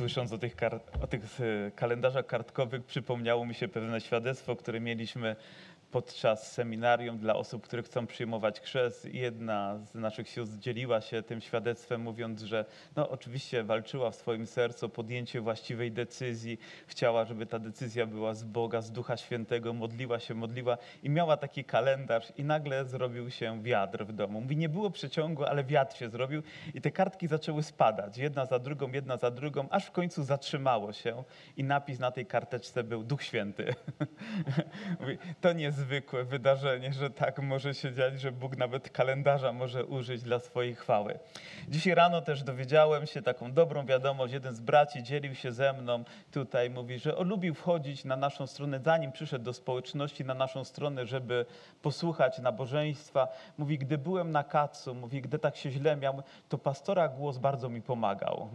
słysząc o tych, kar- o tych e, kalendarzach kartkowych, przypomniało mi się pewne świadectwo, które mieliśmy podczas seminarium dla osób, które chcą przyjmować chrzest. Jedna z naszych sióstr dzieliła się tym świadectwem, mówiąc, że no, oczywiście walczyła w swoim sercu o podjęcie właściwej decyzji, chciała, żeby ta decyzja była z Boga, z Ducha Świętego, modliła się, modliła i miała taki kalendarz i nagle zrobił się wiatr w domu. Mówi, nie było przeciągu, ale wiatr się zrobił i te kartki zaczęły spadać, jedna za drugą, jedna za drugą, aż w końcu zatrzymało się i napis na tej karteczce był Duch Święty. Mówi, to niezwykłe wydarzenie, że tak może się dziać, że Bóg nawet kalendarza może użyć dla swojej chwały. Dzisiaj rano też dowiedziałem się taką dobrą wiadomość. Jeden z braci dzielił się ze mną tutaj, mówi, że on lubił wchodzić na naszą stronę, zanim przyszedł do społeczności, na naszą stronę, żeby posłuchać nabożeństwa. Mówi, gdy byłem na kacu, mówi, gdy tak się źle miał, to pastora głos bardzo mi pomagał.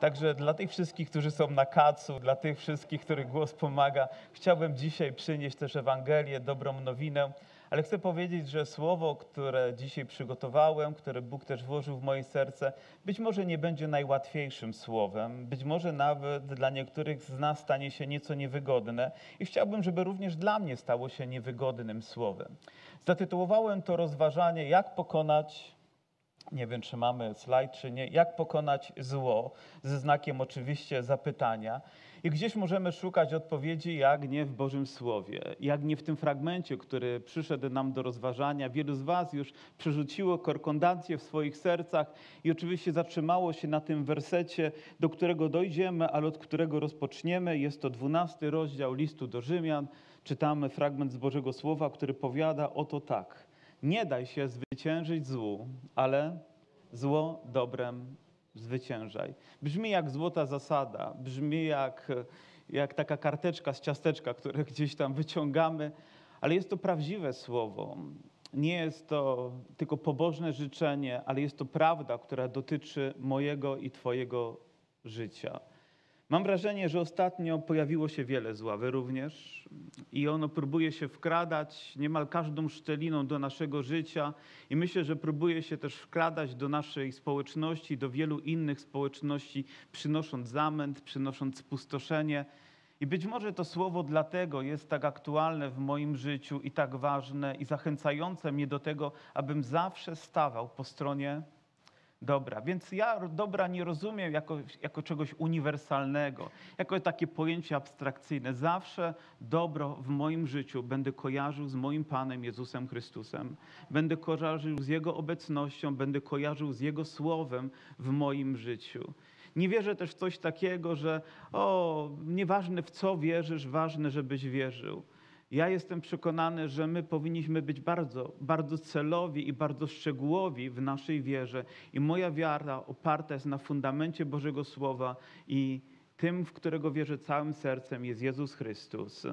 Także dla tych wszystkich, którzy są na kacu, dla tych wszystkich, których głos pomaga, chciałbym dzisiaj przynieść też Ewangelię, dobrą nowinę. Ale chcę powiedzieć, że słowo, które dzisiaj przygotowałem, które Bóg też włożył w moje serce, być może nie będzie najłatwiejszym słowem, być może nawet dla niektórych z nas stanie się nieco niewygodne i chciałbym, żeby również dla mnie stało się niewygodnym słowem. Zatytułowałem to rozważanie, jak pokonać nie wiem, czy mamy slajd, czy nie. Jak pokonać zło? Ze znakiem oczywiście zapytania. I gdzieś możemy szukać odpowiedzi, jak nie w Bożym Słowie, jak nie w tym fragmencie, który przyszedł nam do rozważania. Wielu z Was już przerzuciło korkondację w swoich sercach i oczywiście zatrzymało się na tym wersecie, do którego dojdziemy, ale od którego rozpoczniemy. Jest to dwunasty rozdział listu do Rzymian. Czytamy fragment z Bożego Słowa, który powiada oto tak. Nie daj się zwyciężyć złu, ale zło dobrem zwyciężaj. Brzmi jak złota zasada, brzmi jak, jak taka karteczka z ciasteczka, które gdzieś tam wyciągamy, ale jest to prawdziwe słowo. Nie jest to tylko pobożne życzenie, ale jest to prawda, która dotyczy mojego i Twojego życia. Mam wrażenie, że ostatnio pojawiło się wiele zła, wy również, i ono próbuje się wkradać niemal każdą szczeliną do naszego życia, i myślę, że próbuje się też wkradać do naszej społeczności, do wielu innych społeczności, przynosząc zamęt, przynosząc spustoszenie. I być może to słowo dlatego jest tak aktualne w moim życiu i tak ważne i zachęcające mnie do tego, abym zawsze stawał po stronie dobra. Więc ja dobra nie rozumiem jako, jako czegoś uniwersalnego, jako takie pojęcie abstrakcyjne. Zawsze dobro w moim życiu będę kojarzył z moim Panem Jezusem Chrystusem. Będę kojarzył z Jego obecnością, będę kojarzył z Jego słowem w moim życiu. Nie wierzę też w coś takiego, że o, nieważne w co wierzysz, ważne, żebyś wierzył. Ja jestem przekonany, że my powinniśmy być bardzo, bardzo celowi i bardzo szczegółowi w naszej wierze. I moja wiara oparta jest na fundamencie Bożego Słowa i tym, w którego wierzę całym sercem, jest Jezus Chrystus.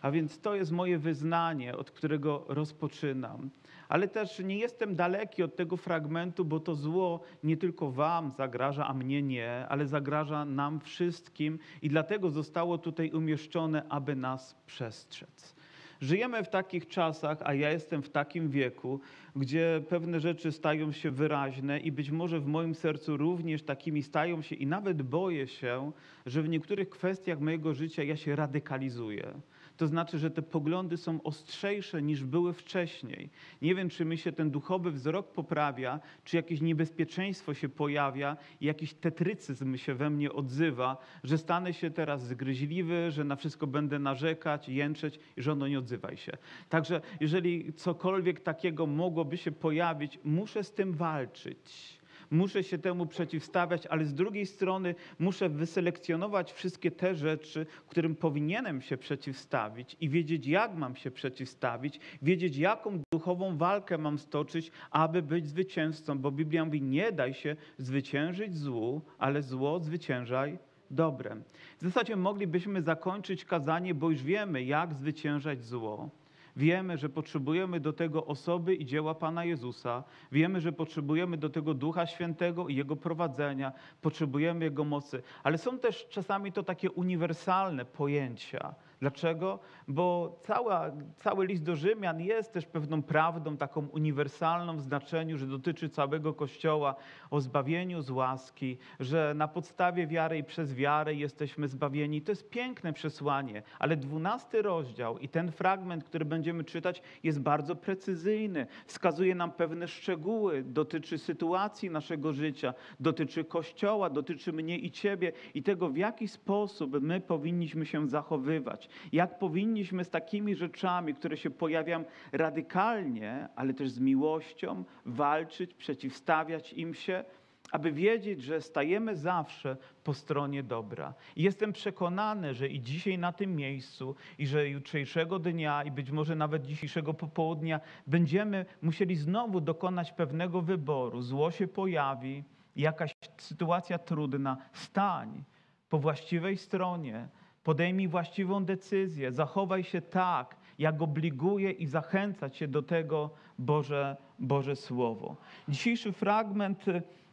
A więc to jest moje wyznanie, od którego rozpoczynam. Ale też nie jestem daleki od tego fragmentu, bo to zło nie tylko Wam zagraża, a mnie nie, ale zagraża nam wszystkim i dlatego zostało tutaj umieszczone, aby nas przestrzec. Żyjemy w takich czasach, a ja jestem w takim wieku, gdzie pewne rzeczy stają się wyraźne i być może w moim sercu również takimi stają się i nawet boję się, że w niektórych kwestiach mojego życia ja się radykalizuję. To znaczy, że te poglądy są ostrzejsze niż były wcześniej. Nie wiem, czy mi się ten duchowy wzrok poprawia, czy jakieś niebezpieczeństwo się pojawia jakiś tetrycyzm się we mnie odzywa, że stanę się teraz zgryźliwy, że na wszystko będę narzekać, jęczeć i że ono nie odzywaj się. Także jeżeli cokolwiek takiego mogłoby się pojawić, muszę z tym walczyć muszę się temu przeciwstawiać, ale z drugiej strony muszę wyselekcjonować wszystkie te rzeczy, którym powinienem się przeciwstawić i wiedzieć, jak mam się przeciwstawić, wiedzieć, jaką duchową walkę mam stoczyć, aby być zwycięzcą, bo Biblia mówi, nie daj się zwyciężyć złu, ale zło zwyciężaj dobrem. W zasadzie moglibyśmy zakończyć kazanie, bo już wiemy, jak zwyciężać zło. Wiemy, że potrzebujemy do tego osoby i dzieła Pana Jezusa. Wiemy, że potrzebujemy do tego Ducha Świętego i Jego prowadzenia. Potrzebujemy Jego mocy. Ale są też czasami to takie uniwersalne pojęcia. Dlaczego? Bo cała, cały list do Rzymian jest też pewną prawdą taką uniwersalną w znaczeniu, że dotyczy całego Kościoła o zbawieniu z łaski, że na podstawie wiary i przez wiarę jesteśmy zbawieni. To jest piękne przesłanie, ale dwunasty rozdział i ten fragment, który będziemy czytać, jest bardzo precyzyjny. Wskazuje nam pewne szczegóły, dotyczy sytuacji naszego życia, dotyczy Kościoła, dotyczy mnie i Ciebie i tego, w jaki sposób my powinniśmy się zachowywać jak powinniśmy z takimi rzeczami, które się pojawiają radykalnie, ale też z miłością walczyć, przeciwstawiać im się, aby wiedzieć, że stajemy zawsze po stronie dobra. Jestem przekonany, że i dzisiaj na tym miejscu, i że jutrzejszego dnia, i być może nawet dzisiejszego popołudnia będziemy musieli znowu dokonać pewnego wyboru. Zło się pojawi, jakaś sytuacja trudna, stań po właściwej stronie, Podejmij właściwą decyzję, zachowaj się tak, jak obliguje i zachęca cię do tego Boże, Boże Słowo. Dzisiejszy fragment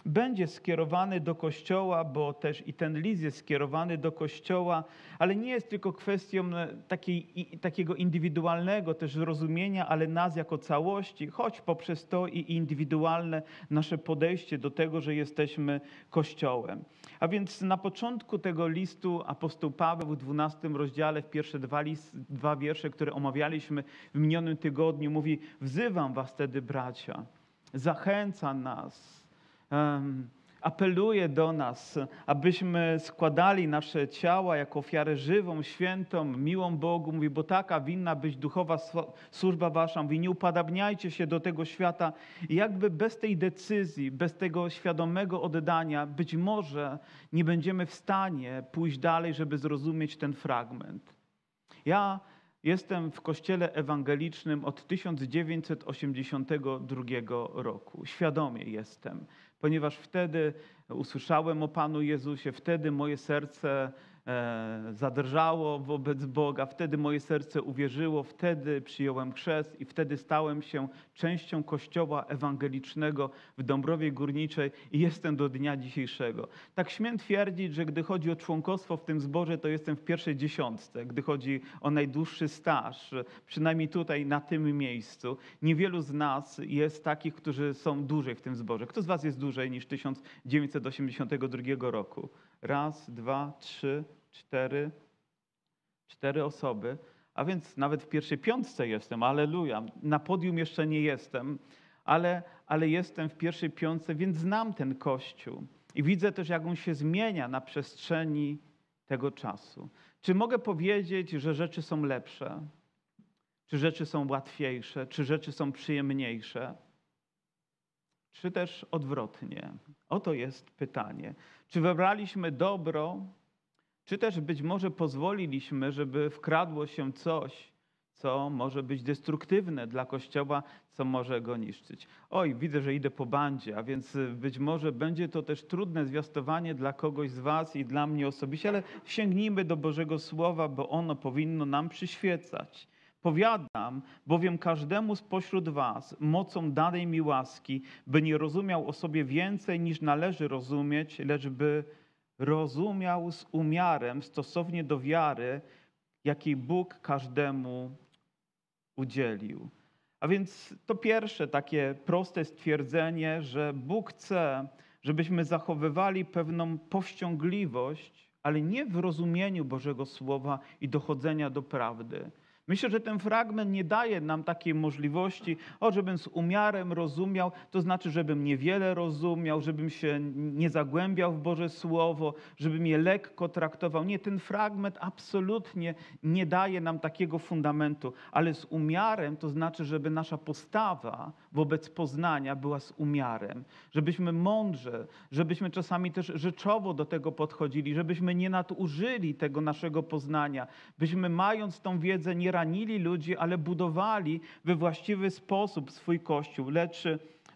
będzie skierowany do Kościoła, bo też i ten list jest skierowany do Kościoła, ale nie jest tylko kwestią e, takiej, takiego indywidualnego też zrozumienia, ale nas jako całości, choć poprzez to i indywidualne nasze podejście do tego, że jesteśmy Kościołem. A więc na początku tego listu apostoł Paweł w 12 rozdziale, w pierwsze dwa, list, dwa wiersze, które omawialiśmy w minionym tygodniu, mówi: Wzywam was wtedy, bracia, zachęca nas, apeluje do nas, abyśmy składali nasze ciała jako ofiarę żywą, świętą, miłą Bogu. Mówi, bo taka winna być duchowa służba wasza. Mówi, nie upadabniajcie się do tego świata. I jakby bez tej decyzji, bez tego świadomego oddania, być może nie będziemy w stanie pójść dalej, żeby zrozumieć ten fragment. Ja Jestem w kościele ewangelicznym od 1982 roku. Świadomie jestem ponieważ wtedy usłyszałem o Panu Jezusie, wtedy moje serce zadrżało wobec Boga, wtedy moje serce uwierzyło, wtedy przyjąłem chrzest i wtedy stałem się częścią Kościoła Ewangelicznego w Dąbrowie Górniczej i jestem do dnia dzisiejszego. Tak śmiem twierdzić, że gdy chodzi o członkostwo w tym zborze, to jestem w pierwszej dziesiątce. Gdy chodzi o najdłuższy staż, przynajmniej tutaj na tym miejscu, niewielu z nas jest takich, którzy są dłużej w tym zborze. Kto z was jest dłużej niż 1982 roku? Raz, dwa, trzy, cztery, cztery osoby, a więc nawet w pierwszej piątce jestem, aleluja. Na podium jeszcze nie jestem, ale, ale jestem w pierwszej piątce, więc znam ten Kościół. I widzę też, jak on się zmienia na przestrzeni tego czasu. Czy mogę powiedzieć, że rzeczy są lepsze? Czy rzeczy są łatwiejsze? Czy rzeczy są przyjemniejsze? Czy też odwrotnie? Oto jest pytanie. Czy wybraliśmy dobro, czy też być może pozwoliliśmy, żeby wkradło się coś, co może być destruktywne dla Kościoła, co może go niszczyć. Oj, widzę, że idę po bandzie, a więc być może będzie to też trudne zwiastowanie dla kogoś z Was i dla mnie osobiście, ale sięgnijmy do Bożego Słowa, bo ono powinno nam przyświecać. Powiadam bowiem każdemu spośród Was mocą danej mi łaski, by nie rozumiał o sobie więcej niż należy rozumieć, lecz by rozumiał z umiarem stosownie do wiary, jakiej Bóg każdemu udzielił. A więc to pierwsze takie proste stwierdzenie, że Bóg chce, żebyśmy zachowywali pewną powściągliwość, ale nie w rozumieniu Bożego Słowa i dochodzenia do prawdy. Myślę, że ten fragment nie daje nam takiej możliwości, o, żebym z umiarem rozumiał, to znaczy, żebym niewiele rozumiał, żebym się nie zagłębiał w Boże Słowo, żebym je lekko traktował. Nie, ten fragment absolutnie nie daje nam takiego fundamentu, ale z umiarem to znaczy, żeby nasza postawa wobec poznania była z umiarem, żebyśmy mądrze, żebyśmy czasami też rzeczowo do tego podchodzili, żebyśmy nie nadużyli tego naszego poznania, byśmy mając tą wiedzę nie ranili ludzi, ale budowali we właściwy sposób swój Kościół, lecz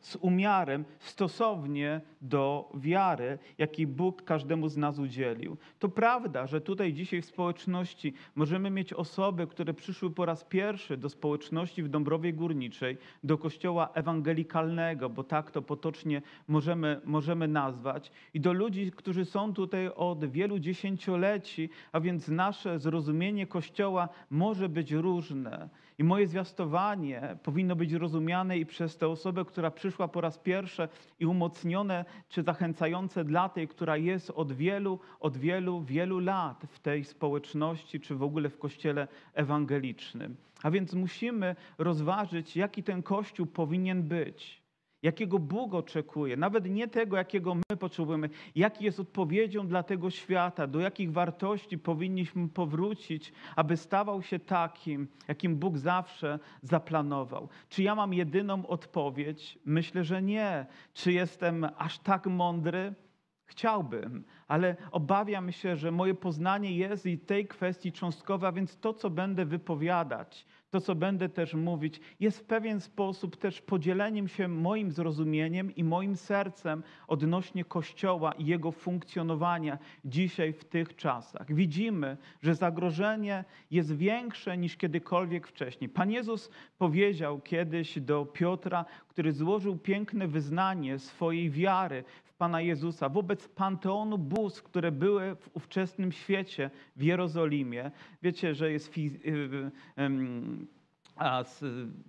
z umiarem, stosownie do wiary, jakiej Bóg każdemu z nas udzielił. To prawda, że tutaj dzisiaj w społeczności możemy mieć osoby, które przyszły po raz pierwszy do społeczności w Dąbrowie Górniczej, do kościoła ewangelikalnego, bo tak to potocznie możemy, możemy nazwać, i do ludzi, którzy są tutaj od wielu dziesięcioleci, a więc nasze zrozumienie kościoła może być różne. I moje zwiastowanie powinno być rozumiane i przez tę osobę, która przyszła po raz pierwszy i umocnione czy zachęcające dla tej, która jest od wielu, od wielu, wielu lat w tej społeczności, czy w ogóle w kościele ewangelicznym. A więc musimy rozważyć, jaki ten kościół powinien być jakiego Bóg oczekuje, nawet nie tego, jakiego my potrzebujemy, jaki jest odpowiedzią dla tego świata, do jakich wartości powinniśmy powrócić, aby stawał się takim, jakim Bóg zawsze zaplanował. Czy ja mam jedyną odpowiedź? Myślę, że nie. Czy jestem aż tak mądry? Chciałbym, ale obawiam się, że moje poznanie jest i tej kwestii cząstkowe, a więc to, co będę wypowiadać, to, co będę też mówić, jest w pewien sposób też podzieleniem się moim zrozumieniem i moim sercem odnośnie Kościoła i jego funkcjonowania dzisiaj w tych czasach. Widzimy, że zagrożenie jest większe niż kiedykolwiek wcześniej. Pan Jezus powiedział kiedyś do Piotra, który złożył piękne wyznanie swojej wiary w Pana Jezusa wobec panteonu bóstw, które były w ówczesnym świecie w Jerozolimie. Wiecie, że jest y, y,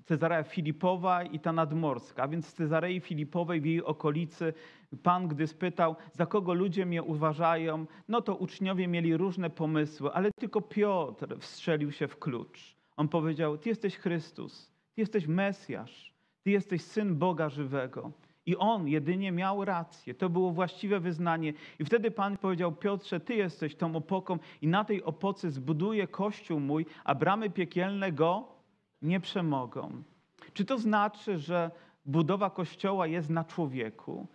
Cezarea Filipowa i ta nadmorska. A więc z Cezarei Filipowej w jej okolicy Pan, gdy spytał, za kogo ludzie mnie uważają, no to uczniowie mieli różne pomysły, ale tylko Piotr wstrzelił się w klucz. On powiedział, ty jesteś Chrystus, ty jesteś Mesjasz, ty jesteś Syn Boga żywego. I on jedynie miał rację. To było właściwe wyznanie. I wtedy Pan powiedział: Piotrze, ty jesteś tą opoką, i na tej opoce zbuduję kościół mój, a bramy piekielne go nie przemogą. Czy to znaczy, że budowa kościoła jest na człowieku?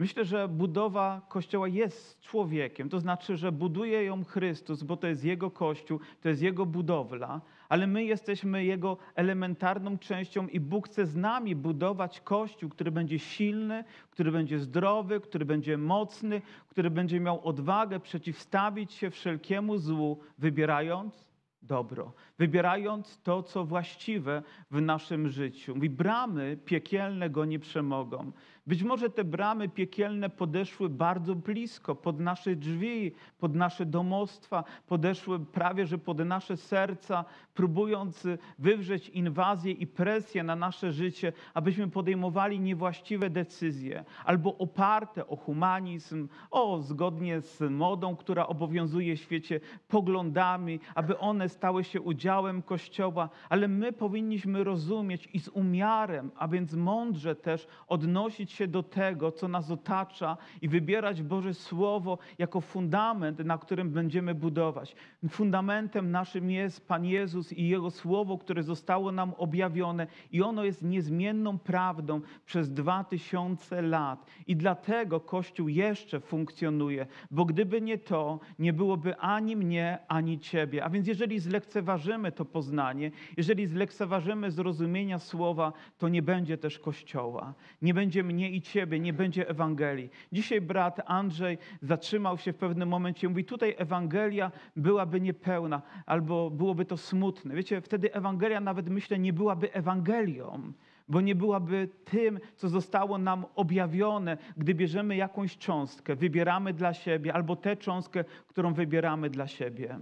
Myślę, że budowa kościoła jest człowiekiem, to znaczy, że buduje ją Chrystus, bo to jest Jego kościół, to jest Jego budowla, ale my jesteśmy Jego elementarną częścią i Bóg chce z nami budować kościół, który będzie silny, który będzie zdrowy, który będzie mocny, który będzie miał odwagę przeciwstawić się wszelkiemu złu, wybierając dobro, wybierając to, co właściwe w naszym życiu. I bramy piekielne go nie przemogą. Być może te bramy piekielne podeszły bardzo blisko, pod nasze drzwi, pod nasze domostwa, podeszły prawie że pod nasze serca, próbując wywrzeć inwazję i presję na nasze życie, abyśmy podejmowali niewłaściwe decyzje, albo oparte o humanizm, o zgodnie z modą, która obowiązuje w świecie, poglądami, aby one stały się udziałem Kościoła, ale my powinniśmy rozumieć i z umiarem, a więc mądrze też odnosić się do tego, co nas otacza i wybierać Boże Słowo jako fundament, na którym będziemy budować. Fundamentem naszym jest Pan Jezus i Jego Słowo, które zostało nam objawione i ono jest niezmienną prawdą przez dwa tysiące lat. I dlatego Kościół jeszcze funkcjonuje, bo gdyby nie to, nie byłoby ani mnie, ani Ciebie. A więc jeżeli zlekceważymy to poznanie, jeżeli zlekceważymy zrozumienia Słowa, to nie będzie też Kościoła. Nie będzie mnie i Ciebie, nie będzie Ewangelii. Dzisiaj brat Andrzej zatrzymał się w pewnym momencie i mówi, tutaj Ewangelia byłaby niepełna, albo byłoby to smutne. Wiecie, wtedy Ewangelia nawet myślę nie byłaby Ewangelią, bo nie byłaby tym, co zostało nam objawione, gdy bierzemy jakąś cząstkę, wybieramy dla siebie, albo tę cząstkę, którą wybieramy dla siebie.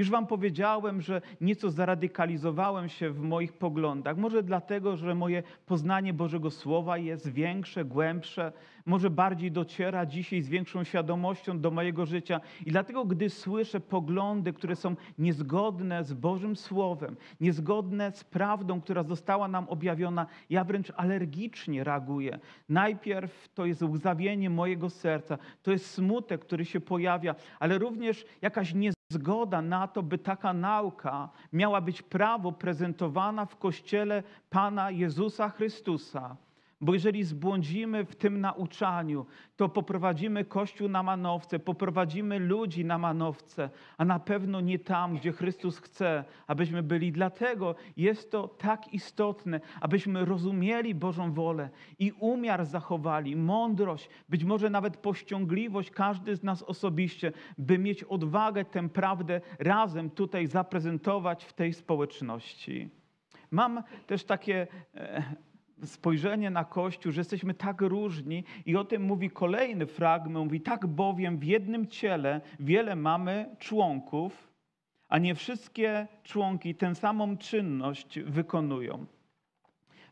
Już Wam powiedziałem, że nieco zaradykalizowałem się w moich poglądach. Może dlatego, że moje poznanie Bożego Słowa jest większe, głębsze, może bardziej dociera dzisiaj z większą świadomością do mojego życia. I dlatego, gdy słyszę poglądy, które są niezgodne z Bożym Słowem, niezgodne z prawdą, która została nam objawiona, ja wręcz alergicznie reaguję. Najpierw to jest łzawienie mojego serca, to jest smutek, który się pojawia, ale również jakaś niezgodność zgoda na to, by taka nauka miała być prawo prezentowana w kościele Pana Jezusa Chrystusa. Bo jeżeli zbłądzimy w tym nauczaniu, to poprowadzimy Kościół na manowce, poprowadzimy ludzi na manowce, a na pewno nie tam, gdzie Chrystus chce, abyśmy byli. Dlatego jest to tak istotne, abyśmy rozumieli Bożą wolę i umiar zachowali, mądrość, być może nawet pościągliwość, każdy z nas osobiście, by mieć odwagę tę prawdę razem tutaj zaprezentować w tej społeczności. Mam też takie e, spojrzenie na Kościół, że jesteśmy tak różni i o tym mówi kolejny fragment, mówi tak bowiem w jednym ciele wiele mamy członków, a nie wszystkie członki tę samą czynność wykonują.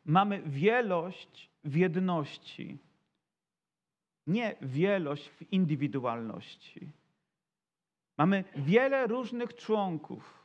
Mamy wielość w jedności, nie wielość w indywidualności. Mamy wiele różnych członków,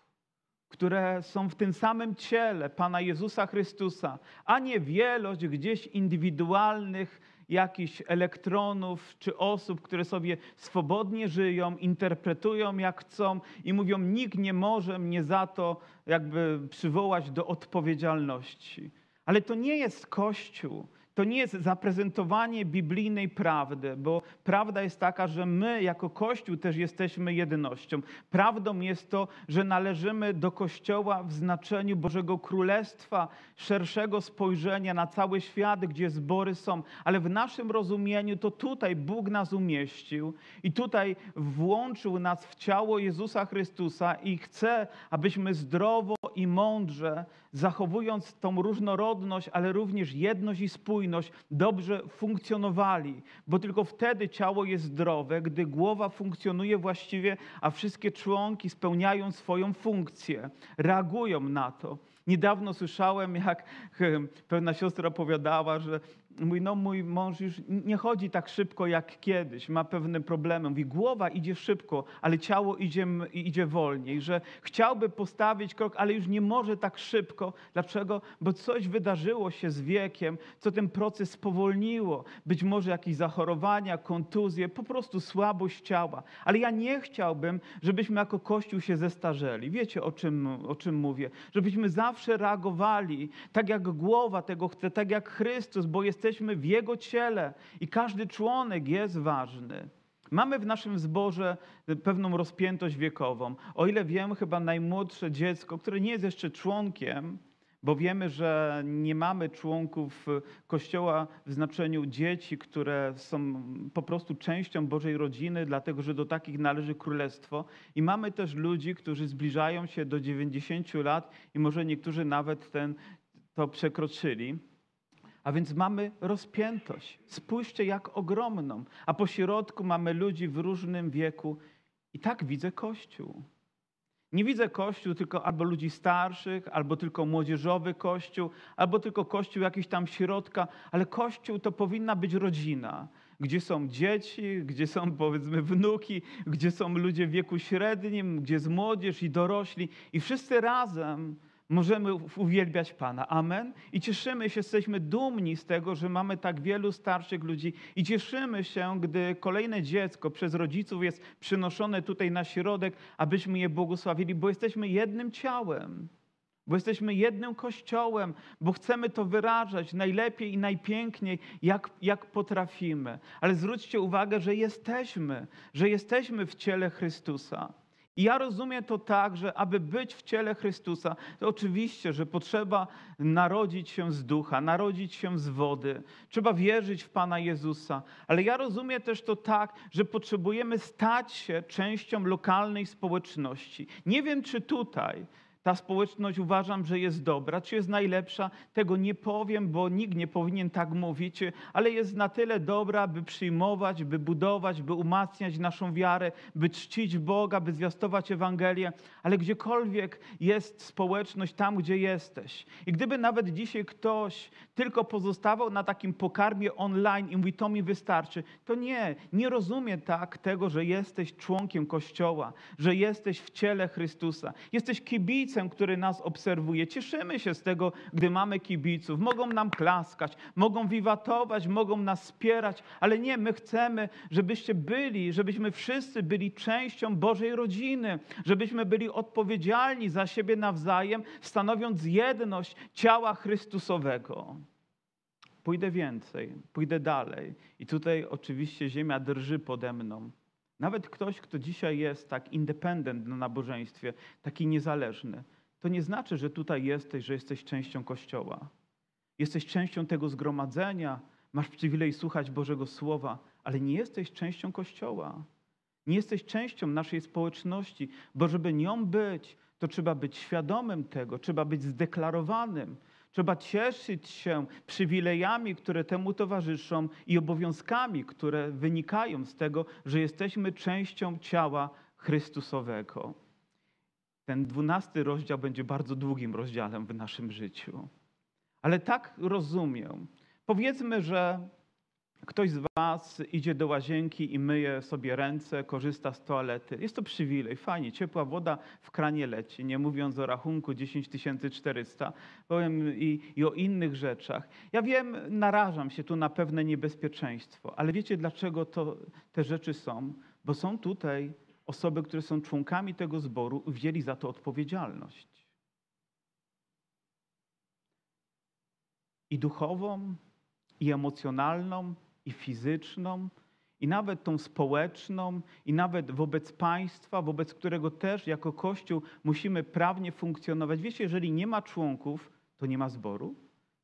które są w tym samym ciele Pana Jezusa Chrystusa, a nie wielość gdzieś indywidualnych jakichś elektronów czy osób, które sobie swobodnie żyją, interpretują jak chcą i mówią, nikt nie może mnie za to jakby przywołać do odpowiedzialności. Ale to nie jest Kościół. To nie jest zaprezentowanie biblijnej prawdy, bo prawda jest taka, że my jako Kościół też jesteśmy jednością. Prawdą jest to, że należymy do Kościoła w znaczeniu Bożego Królestwa, szerszego spojrzenia na cały świat, gdzie zbory są, ale w naszym rozumieniu to tutaj Bóg nas umieścił i tutaj włączył nas w ciało Jezusa Chrystusa i chce, abyśmy zdrowo i mądrze, zachowując tą różnorodność, ale również jedność i spójność, dobrze funkcjonowali, bo tylko wtedy ciało jest zdrowe, gdy głowa funkcjonuje właściwie, a wszystkie członki spełniają swoją funkcję, reagują na to. Niedawno słyszałem, jak pewna siostra opowiadała, że mówi, no mój mąż już nie chodzi tak szybko jak kiedyś, ma pewne problemy. Mówi, głowa idzie szybko, ale ciało idzie, idzie wolniej, że chciałby postawić krok, ale już nie może tak szybko. Dlaczego? Bo coś wydarzyło się z wiekiem, co ten proces spowolniło. Być może jakieś zachorowania, kontuzje, po prostu słabość ciała. Ale ja nie chciałbym, żebyśmy jako Kościół się zestarzeli. Wiecie, o czym, o czym mówię? Żebyśmy zawsze reagowali tak, jak głowa tego chce, tak jak Chrystus, bo jest jesteśmy w Jego ciele i każdy członek jest ważny. Mamy w naszym zborze pewną rozpiętość wiekową. O ile wiem, chyba najmłodsze dziecko, które nie jest jeszcze członkiem, bo wiemy, że nie mamy członków Kościoła w znaczeniu dzieci, które są po prostu częścią Bożej rodziny, dlatego że do takich należy królestwo. I mamy też ludzi, którzy zbliżają się do 90 lat i może niektórzy nawet ten, to przekroczyli. A więc mamy rozpiętość. Spójrzcie, jak ogromną. A po środku mamy ludzi w różnym wieku. I tak widzę Kościół. Nie widzę Kościół tylko albo ludzi starszych, albo tylko młodzieżowy Kościół, albo tylko Kościół jakiś tam środka, ale Kościół to powinna być rodzina, gdzie są dzieci, gdzie są powiedzmy wnuki, gdzie są ludzie w wieku średnim, gdzie jest młodzież i dorośli i wszyscy razem możemy uwielbiać Pana. Amen. I cieszymy się, jesteśmy dumni z tego, że mamy tak wielu starszych ludzi i cieszymy się, gdy kolejne dziecko przez rodziców jest przynoszone tutaj na środek, abyśmy je błogosławili, bo jesteśmy jednym ciałem. Bo jesteśmy jednym kościołem, bo chcemy to wyrażać najlepiej i najpiękniej, jak, jak potrafimy. Ale zwróćcie uwagę, że jesteśmy, że jesteśmy w ciele Chrystusa. I ja rozumiem to tak, że aby być w ciele Chrystusa, to oczywiście, że potrzeba narodzić się z ducha, narodzić się z wody, trzeba wierzyć w Pana Jezusa, ale ja rozumiem też to tak, że potrzebujemy stać się częścią lokalnej społeczności. Nie wiem, czy tutaj ta społeczność uważam, że jest dobra. Czy jest najlepsza? Tego nie powiem, bo nikt nie powinien tak mówić, ale jest na tyle dobra, by przyjmować, by budować, by umacniać naszą wiarę, by czcić Boga, by zwiastować Ewangelię. Ale gdziekolwiek jest społeczność, tam gdzie jesteś. I gdyby nawet dzisiaj ktoś tylko pozostawał na takim pokarmie online i mówi, to mi wystarczy, to nie, nie rozumie tak tego, że jesteś członkiem Kościoła, że jesteś w ciele Chrystusa. Jesteś kibicem kibicem, który nas obserwuje. Cieszymy się z tego, gdy mamy kibiców. Mogą nam klaskać, mogą wiwatować, mogą nas wspierać, ale nie, my chcemy, żebyście byli, żebyśmy wszyscy byli częścią Bożej rodziny, żebyśmy byli odpowiedzialni za siebie nawzajem, stanowiąc jedność ciała Chrystusowego. pójdę więcej, pójdę dalej. I tutaj oczywiście ziemia drży pode mną. Nawet ktoś, kto dzisiaj jest tak independent na nabożeństwie, taki niezależny, to nie znaczy, że tutaj jesteś, że jesteś częścią Kościoła. Jesteś częścią tego zgromadzenia, masz przywilej słuchać Bożego Słowa, ale nie jesteś częścią Kościoła. Nie jesteś częścią naszej społeczności, bo żeby nią być, to trzeba być świadomym tego, trzeba być zdeklarowanym, trzeba cieszyć się przywilejami, które temu towarzyszą i obowiązkami, które wynikają z tego, że jesteśmy częścią ciała Chrystusowego. Ten dwunasty rozdział będzie bardzo długim rozdziałem w naszym życiu. Ale tak rozumiem. Powiedzmy, że ktoś z Was idzie do łazienki i myje sobie ręce, korzysta z toalety. Jest to przywilej, fajnie, ciepła woda w kranie leci, nie mówiąc o rachunku 10 400, powiem i, i o innych rzeczach. Ja wiem, narażam się tu na pewne niebezpieczeństwo, ale wiecie dlaczego to, te rzeczy są? Bo są tutaj osoby, które są członkami tego zboru, wzięli za to odpowiedzialność. I duchową, i emocjonalną, i fizyczną, i nawet tą społeczną, i nawet wobec państwa, wobec którego też jako Kościół musimy prawnie funkcjonować. Wiecie, jeżeli nie ma członków, to nie ma zboru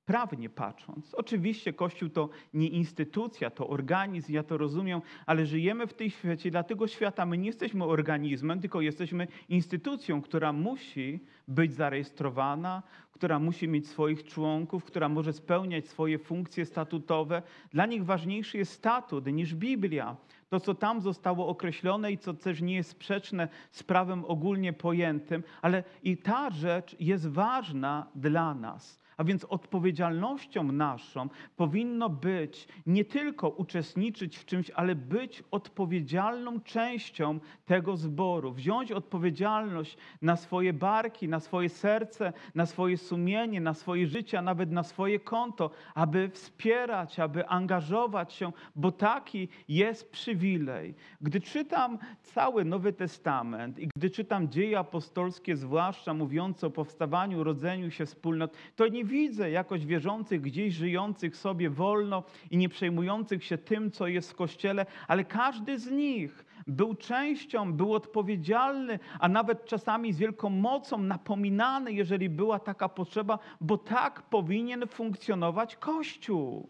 prawnie patrząc. Oczywiście Kościół to nie instytucja, to organizm, ja to rozumiem, ale żyjemy w tej świecie, dla tego świata my nie jesteśmy organizmem, tylko jesteśmy instytucją, która musi być zarejestrowana, która musi mieć swoich członków, która może spełniać swoje funkcje statutowe. Dla nich ważniejszy jest statut niż Biblia. To, co tam zostało określone i co też nie jest sprzeczne z prawem ogólnie pojętym, ale i ta rzecz jest ważna dla nas. A więc odpowiedzialnością naszą powinno być nie tylko uczestniczyć w czymś, ale być odpowiedzialną częścią tego zboru. Wziąć odpowiedzialność na swoje barki, na swoje serce, na swoje sumienie, na swoje życie, a nawet na swoje konto, aby wspierać, aby angażować się, bo taki jest przywilej. Gdy czytam cały Nowy Testament i gdy czytam dzieje apostolskie, zwłaszcza mówiące o powstawaniu, rodzeniu się wspólnot, to nie widzę jakoś wierzących gdzieś żyjących sobie wolno i nie przejmujących się tym, co jest w kościele, ale każdy z nich był częścią, był odpowiedzialny, a nawet czasami z wielką mocą napominany, jeżeli była taka potrzeba, bo tak powinien funkcjonować Kościół.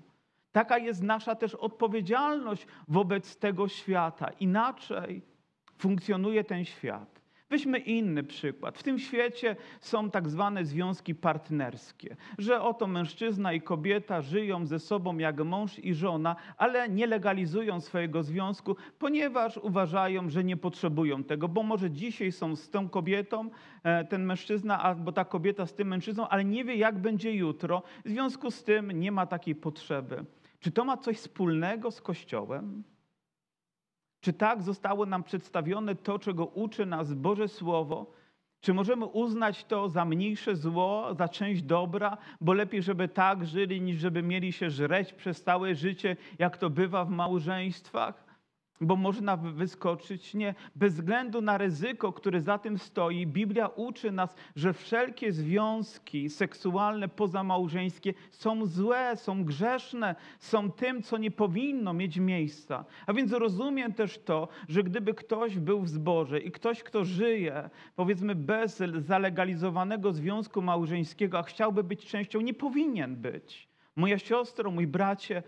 Taka jest nasza też odpowiedzialność wobec tego świata. Inaczej funkcjonuje ten świat. Weźmy inny przykład. W tym świecie są tak zwane związki partnerskie, że oto mężczyzna i kobieta żyją ze sobą jak mąż i żona, ale nie legalizują swojego związku, ponieważ uważają, że nie potrzebują tego, bo może dzisiaj są z tą kobietą, e, ten mężczyzna, albo ta kobieta z tym mężczyzną, ale nie wie, jak będzie jutro. W związku z tym nie ma takiej potrzeby. Czy to ma coś wspólnego z Kościołem? Czy tak zostało nam przedstawione to, czego uczy nas Boże Słowo? Czy możemy uznać to za mniejsze zło, za część dobra, bo lepiej, żeby tak żyli, niż żeby mieli się żreć przez całe życie, jak to bywa w małżeństwach? Bo można wyskoczyć. Nie, bez względu na ryzyko, które za tym stoi, Biblia uczy nas, że wszelkie związki seksualne pozamałżeńskie są złe, są grzeszne, są tym, co nie powinno mieć miejsca. A więc rozumiem też to, że gdyby ktoś był w zborze i ktoś, kto żyje, powiedzmy, bez zalegalizowanego związku małżeńskiego, a chciałby być częścią, nie powinien być. Moja siostro, mój bracie,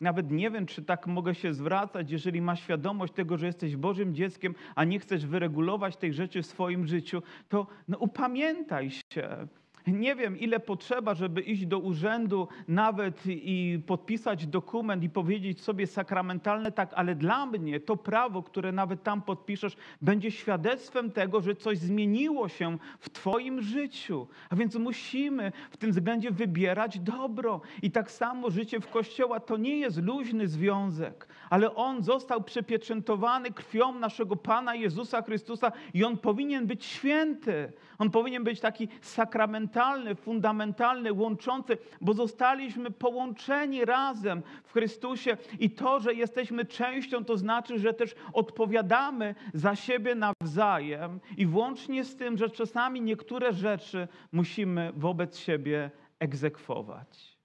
nawet nie wiem, czy tak mogę się zwracać, jeżeli masz świadomość tego, że jesteś Bożym dzieckiem, a nie chcesz wyregulować tej rzeczy w swoim życiu, to no, upamiętaj się. Nie wiem, ile potrzeba, żeby iść do urzędu nawet i podpisać dokument i powiedzieć sobie sakramentalne tak, ale dla mnie to prawo, które nawet tam podpiszesz, będzie świadectwem tego, że coś zmieniło się w Twoim życiu. A więc musimy w tym względzie wybierać dobro. I tak samo życie w Kościoła to nie jest luźny związek, ale on został przepieczętowany krwią naszego Pana Jezusa Chrystusa i on powinien być święty. On powinien być taki sakramentalny, fundamentalny, łączący, bo zostaliśmy połączeni razem w Chrystusie i to, że jesteśmy częścią, to znaczy, że też odpowiadamy za siebie nawzajem i włącznie z tym, że czasami niektóre rzeczy musimy wobec siebie egzekwować.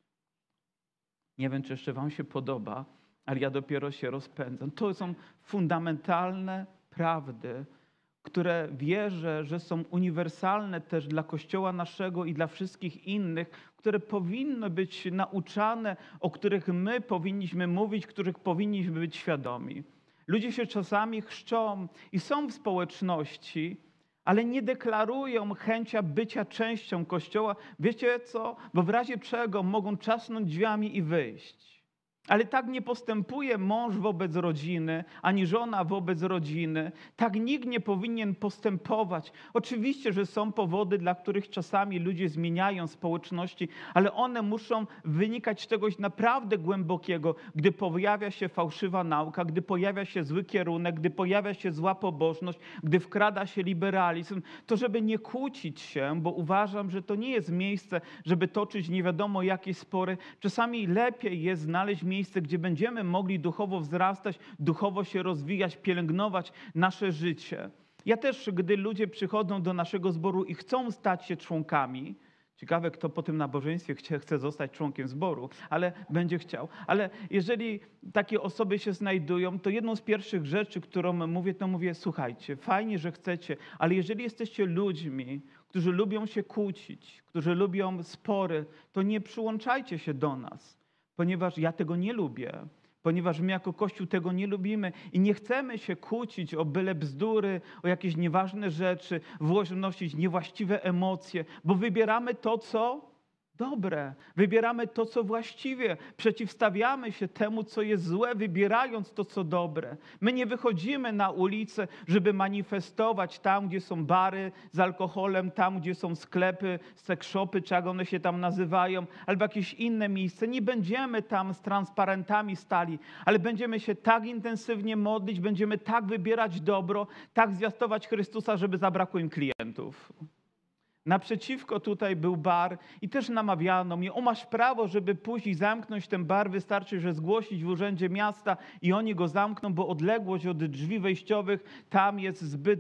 Nie wiem, czy jeszcze Wam się podoba, ale ja dopiero się rozpędzam. To są fundamentalne prawdy, które wierzę, że są uniwersalne też dla Kościoła naszego i dla wszystkich innych, które powinny być nauczane, o których my powinniśmy mówić, których powinniśmy być świadomi. Ludzie się czasami chrzczą i są w społeczności, ale nie deklarują chęcia bycia częścią Kościoła. Wiecie co? Bo w razie czego mogą czasnąć drzwiami i wyjść. Ale tak nie postępuje mąż wobec rodziny, ani żona wobec rodziny. Tak nikt nie powinien postępować. Oczywiście, że są powody, dla których czasami ludzie zmieniają społeczności, ale one muszą wynikać z czegoś naprawdę głębokiego, gdy pojawia się fałszywa nauka, gdy pojawia się zły kierunek, gdy pojawia się zła pobożność, gdy wkrada się liberalizm, to żeby nie kłócić się, bo uważam, że to nie jest miejsce, żeby toczyć nie wiadomo jakie spory. Czasami lepiej jest znaleźć miejsce, gdzie będziemy mogli duchowo wzrastać, duchowo się rozwijać, pielęgnować nasze życie. Ja też, gdy ludzie przychodzą do naszego zboru i chcą stać się członkami, ciekawe, kto po tym nabożeństwie chce, chce zostać członkiem zboru, ale będzie chciał. Ale jeżeli takie osoby się znajdują, to jedną z pierwszych rzeczy, którą mówię, to mówię: słuchajcie, fajnie, że chcecie, ale jeżeli jesteście ludźmi, którzy lubią się kłócić, którzy lubią spory, to nie przyłączajcie się do nas ponieważ ja tego nie lubię, ponieważ my jako Kościół tego nie lubimy i nie chcemy się kłócić o byle bzdury, o jakieś nieważne rzeczy, wnosić niewłaściwe emocje, bo wybieramy to, co dobre, wybieramy to, co właściwie, przeciwstawiamy się temu, co jest złe, wybierając to, co dobre. My nie wychodzimy na ulicę, żeby manifestować tam, gdzie są bary z alkoholem, tam, gdzie są sklepy, sekshopy, czy jak one się tam nazywają, albo jakieś inne miejsce. Nie będziemy tam z transparentami stali, ale będziemy się tak intensywnie modlić, będziemy tak wybierać dobro, tak zwiastować Chrystusa, żeby zabrakło im klientów. Naprzeciwko tutaj był bar i też namawiano mnie, o masz prawo, żeby pójść i zamknąć ten bar, wystarczy, że zgłosić w urzędzie miasta i oni go zamkną, bo odległość od drzwi wejściowych tam jest zbyt,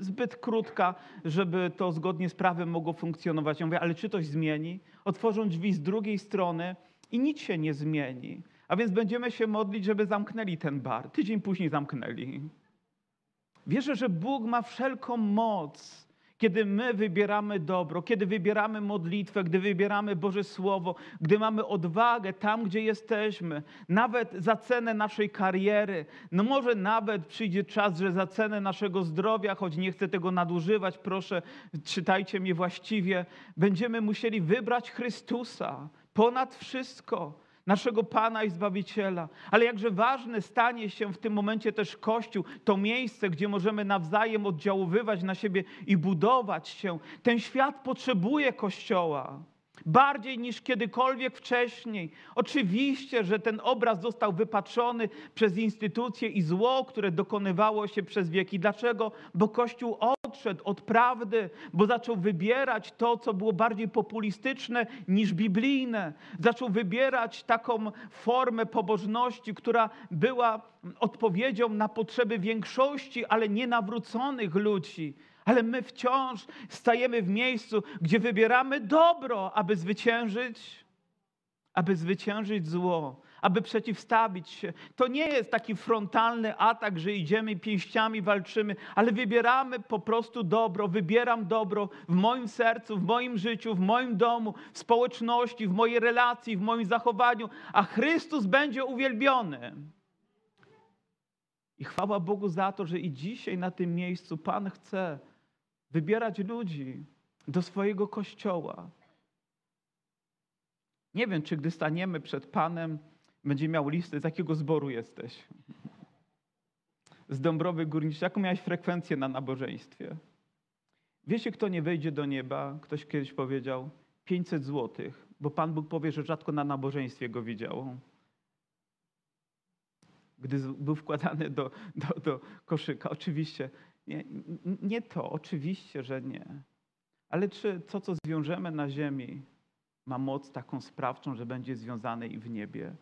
zbyt krótka, żeby to zgodnie z prawem mogło funkcjonować. Ja mówię, ale czy coś zmieni? Otworzą drzwi z drugiej strony i nic się nie zmieni. A więc będziemy się modlić, żeby zamknęli ten bar. Tydzień później zamknęli. Wierzę, że Bóg ma wszelką moc kiedy my wybieramy dobro, kiedy wybieramy modlitwę, gdy wybieramy Boże Słowo, gdy mamy odwagę tam, gdzie jesteśmy, nawet za cenę naszej kariery, no może nawet przyjdzie czas, że za cenę naszego zdrowia, choć nie chcę tego nadużywać, proszę, czytajcie mnie właściwie, będziemy musieli wybrać Chrystusa ponad wszystko naszego Pana i Zbawiciela. Ale jakże ważne stanie się w tym momencie też Kościół, to miejsce, gdzie możemy nawzajem oddziaływać na siebie i budować się. Ten świat potrzebuje Kościoła. Bardziej niż kiedykolwiek wcześniej. Oczywiście, że ten obraz został wypatrzony przez instytucje i zło, które dokonywało się przez wieki. Dlaczego? Bo Kościół odszedł od prawdy, bo zaczął wybierać to, co było bardziej populistyczne niż biblijne. Zaczął wybierać taką formę pobożności, która była odpowiedzią na potrzeby większości, ale nienawróconych ludzi. Ale my wciąż stajemy w miejscu, gdzie wybieramy dobro, aby zwyciężyć, aby zwyciężyć zło, aby przeciwstawić się. To nie jest taki frontalny atak, że idziemy pięściami, walczymy, ale wybieramy po prostu dobro. Wybieram dobro w moim sercu, w moim życiu, w moim domu, w społeczności, w mojej relacji, w moim zachowaniu, a Chrystus będzie uwielbiony. I chwała Bogu za to, że i dzisiaj na tym miejscu Pan chce wybierać ludzi do swojego kościoła. Nie wiem, czy gdy staniemy przed Panem, będzie miał listę, z jakiego zboru jesteś. Z Dąbrowy Górniczej. Jaką miałeś frekwencję na nabożeństwie? Wiecie, kto nie wejdzie do nieba? Ktoś kiedyś powiedział 500 złotych, bo Pan Bóg powie, że rzadko na nabożeństwie go widział. Gdy był wkładany do, do, do koszyka. Oczywiście nie, nie to, oczywiście, że nie. Ale czy to, co zwiążemy na ziemi, ma moc taką sprawczą, że będzie związane i w niebie?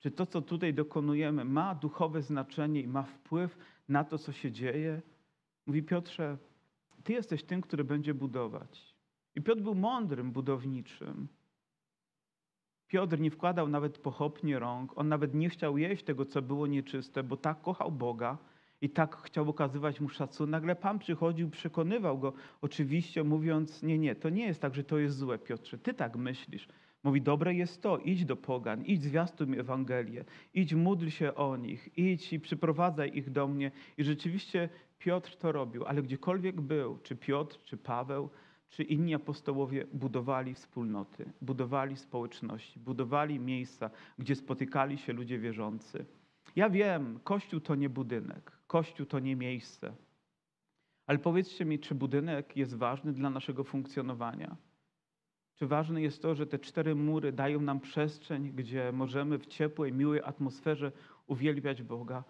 Czy to, co tutaj dokonujemy, ma duchowe znaczenie i ma wpływ na to, co się dzieje? Mówi Piotrze, Ty jesteś tym, który będzie budować. I Piotr był mądrym budowniczym. Piotr nie wkładał nawet pochopnie rąk, on nawet nie chciał jeść tego, co było nieczyste, bo tak kochał Boga i tak chciał okazywać mu szacunek. Nagle Pan przychodził, przekonywał go, oczywiście mówiąc, nie, nie, to nie jest tak, że to jest złe, Piotrze, ty tak myślisz. Mówi, dobre jest to, idź do pogan, idź zwiastuj Ewangelię, idź módl się o nich, idź i przyprowadzaj ich do mnie. I rzeczywiście Piotr to robił, ale gdziekolwiek był, czy Piotr, czy Paweł, czy inni apostołowie budowali wspólnoty, budowali społeczności, budowali miejsca, gdzie spotykali się ludzie wierzący. Ja wiem, Kościół to nie budynek, Kościół to nie miejsce. Ale powiedzcie mi, czy budynek jest ważny dla naszego funkcjonowania? Czy ważne jest to, że te cztery mury dają nam przestrzeń, gdzie możemy w ciepłej, miłej atmosferze uwielbiać Boga?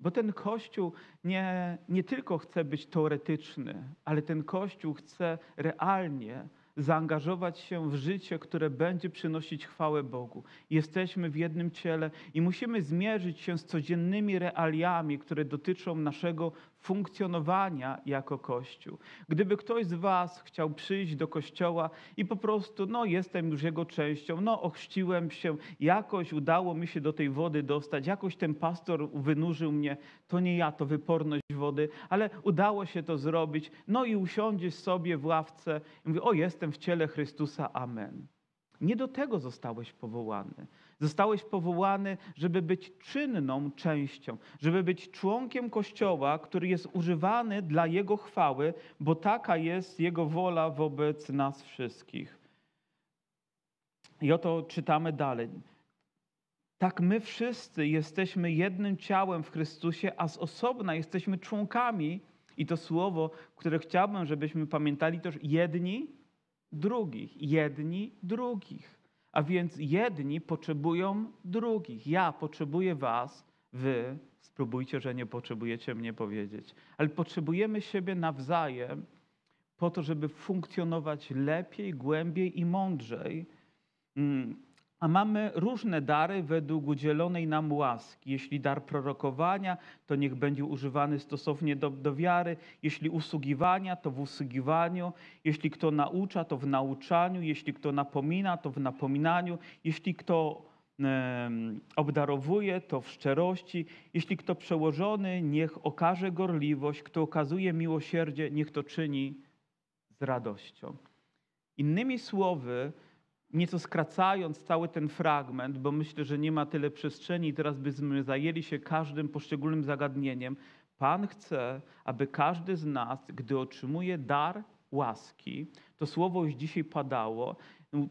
Bo ten Kościół nie, nie tylko chce być teoretyczny, ale ten Kościół chce realnie zaangażować się w życie, które będzie przynosić chwałę Bogu. Jesteśmy w jednym ciele i musimy zmierzyć się z codziennymi realiami, które dotyczą naszego funkcjonowania jako Kościół. Gdyby ktoś z Was chciał przyjść do Kościoła i po prostu, no jestem już jego częścią, no ochrzciłem się, jakoś udało mi się do tej wody dostać, jakoś ten pastor wynurzył mnie, to nie ja, to wyporność wody, ale udało się to zrobić, no i usiądziesz sobie w ławce i mówię, o jestem w ciele Chrystusa, amen. Nie do tego zostałeś powołany. Zostałeś powołany, żeby być czynną częścią, żeby być członkiem Kościoła, który jest używany dla Jego chwały, bo taka jest Jego wola wobec nas wszystkich. I oto czytamy dalej. Tak my wszyscy jesteśmy jednym ciałem w Chrystusie, a z osobna jesteśmy członkami. I to słowo, które chciałbym, żebyśmy pamiętali, to jedni drugich, jedni drugich. A więc jedni potrzebują drugich. Ja potrzebuję was, wy spróbujcie, że nie potrzebujecie mnie powiedzieć. Ale potrzebujemy siebie nawzajem po to, żeby funkcjonować lepiej, głębiej i mądrzej. A mamy różne dary według udzielonej nam łaski. Jeśli dar prorokowania, to niech będzie używany stosownie do, do wiary. Jeśli usługiwania, to w usługiwaniu. Jeśli kto naucza, to w nauczaniu. Jeśli kto napomina, to w napominaniu. Jeśli kto obdarowuje, to w szczerości. Jeśli kto przełożony, niech okaże gorliwość. Kto okazuje miłosierdzie, niech to czyni z radością. Innymi słowy, nieco skracając cały ten fragment, bo myślę, że nie ma tyle przestrzeni teraz byśmy zajęli się każdym poszczególnym zagadnieniem. Pan chce, aby każdy z nas, gdy otrzymuje dar łaski, to słowo już dzisiaj padało,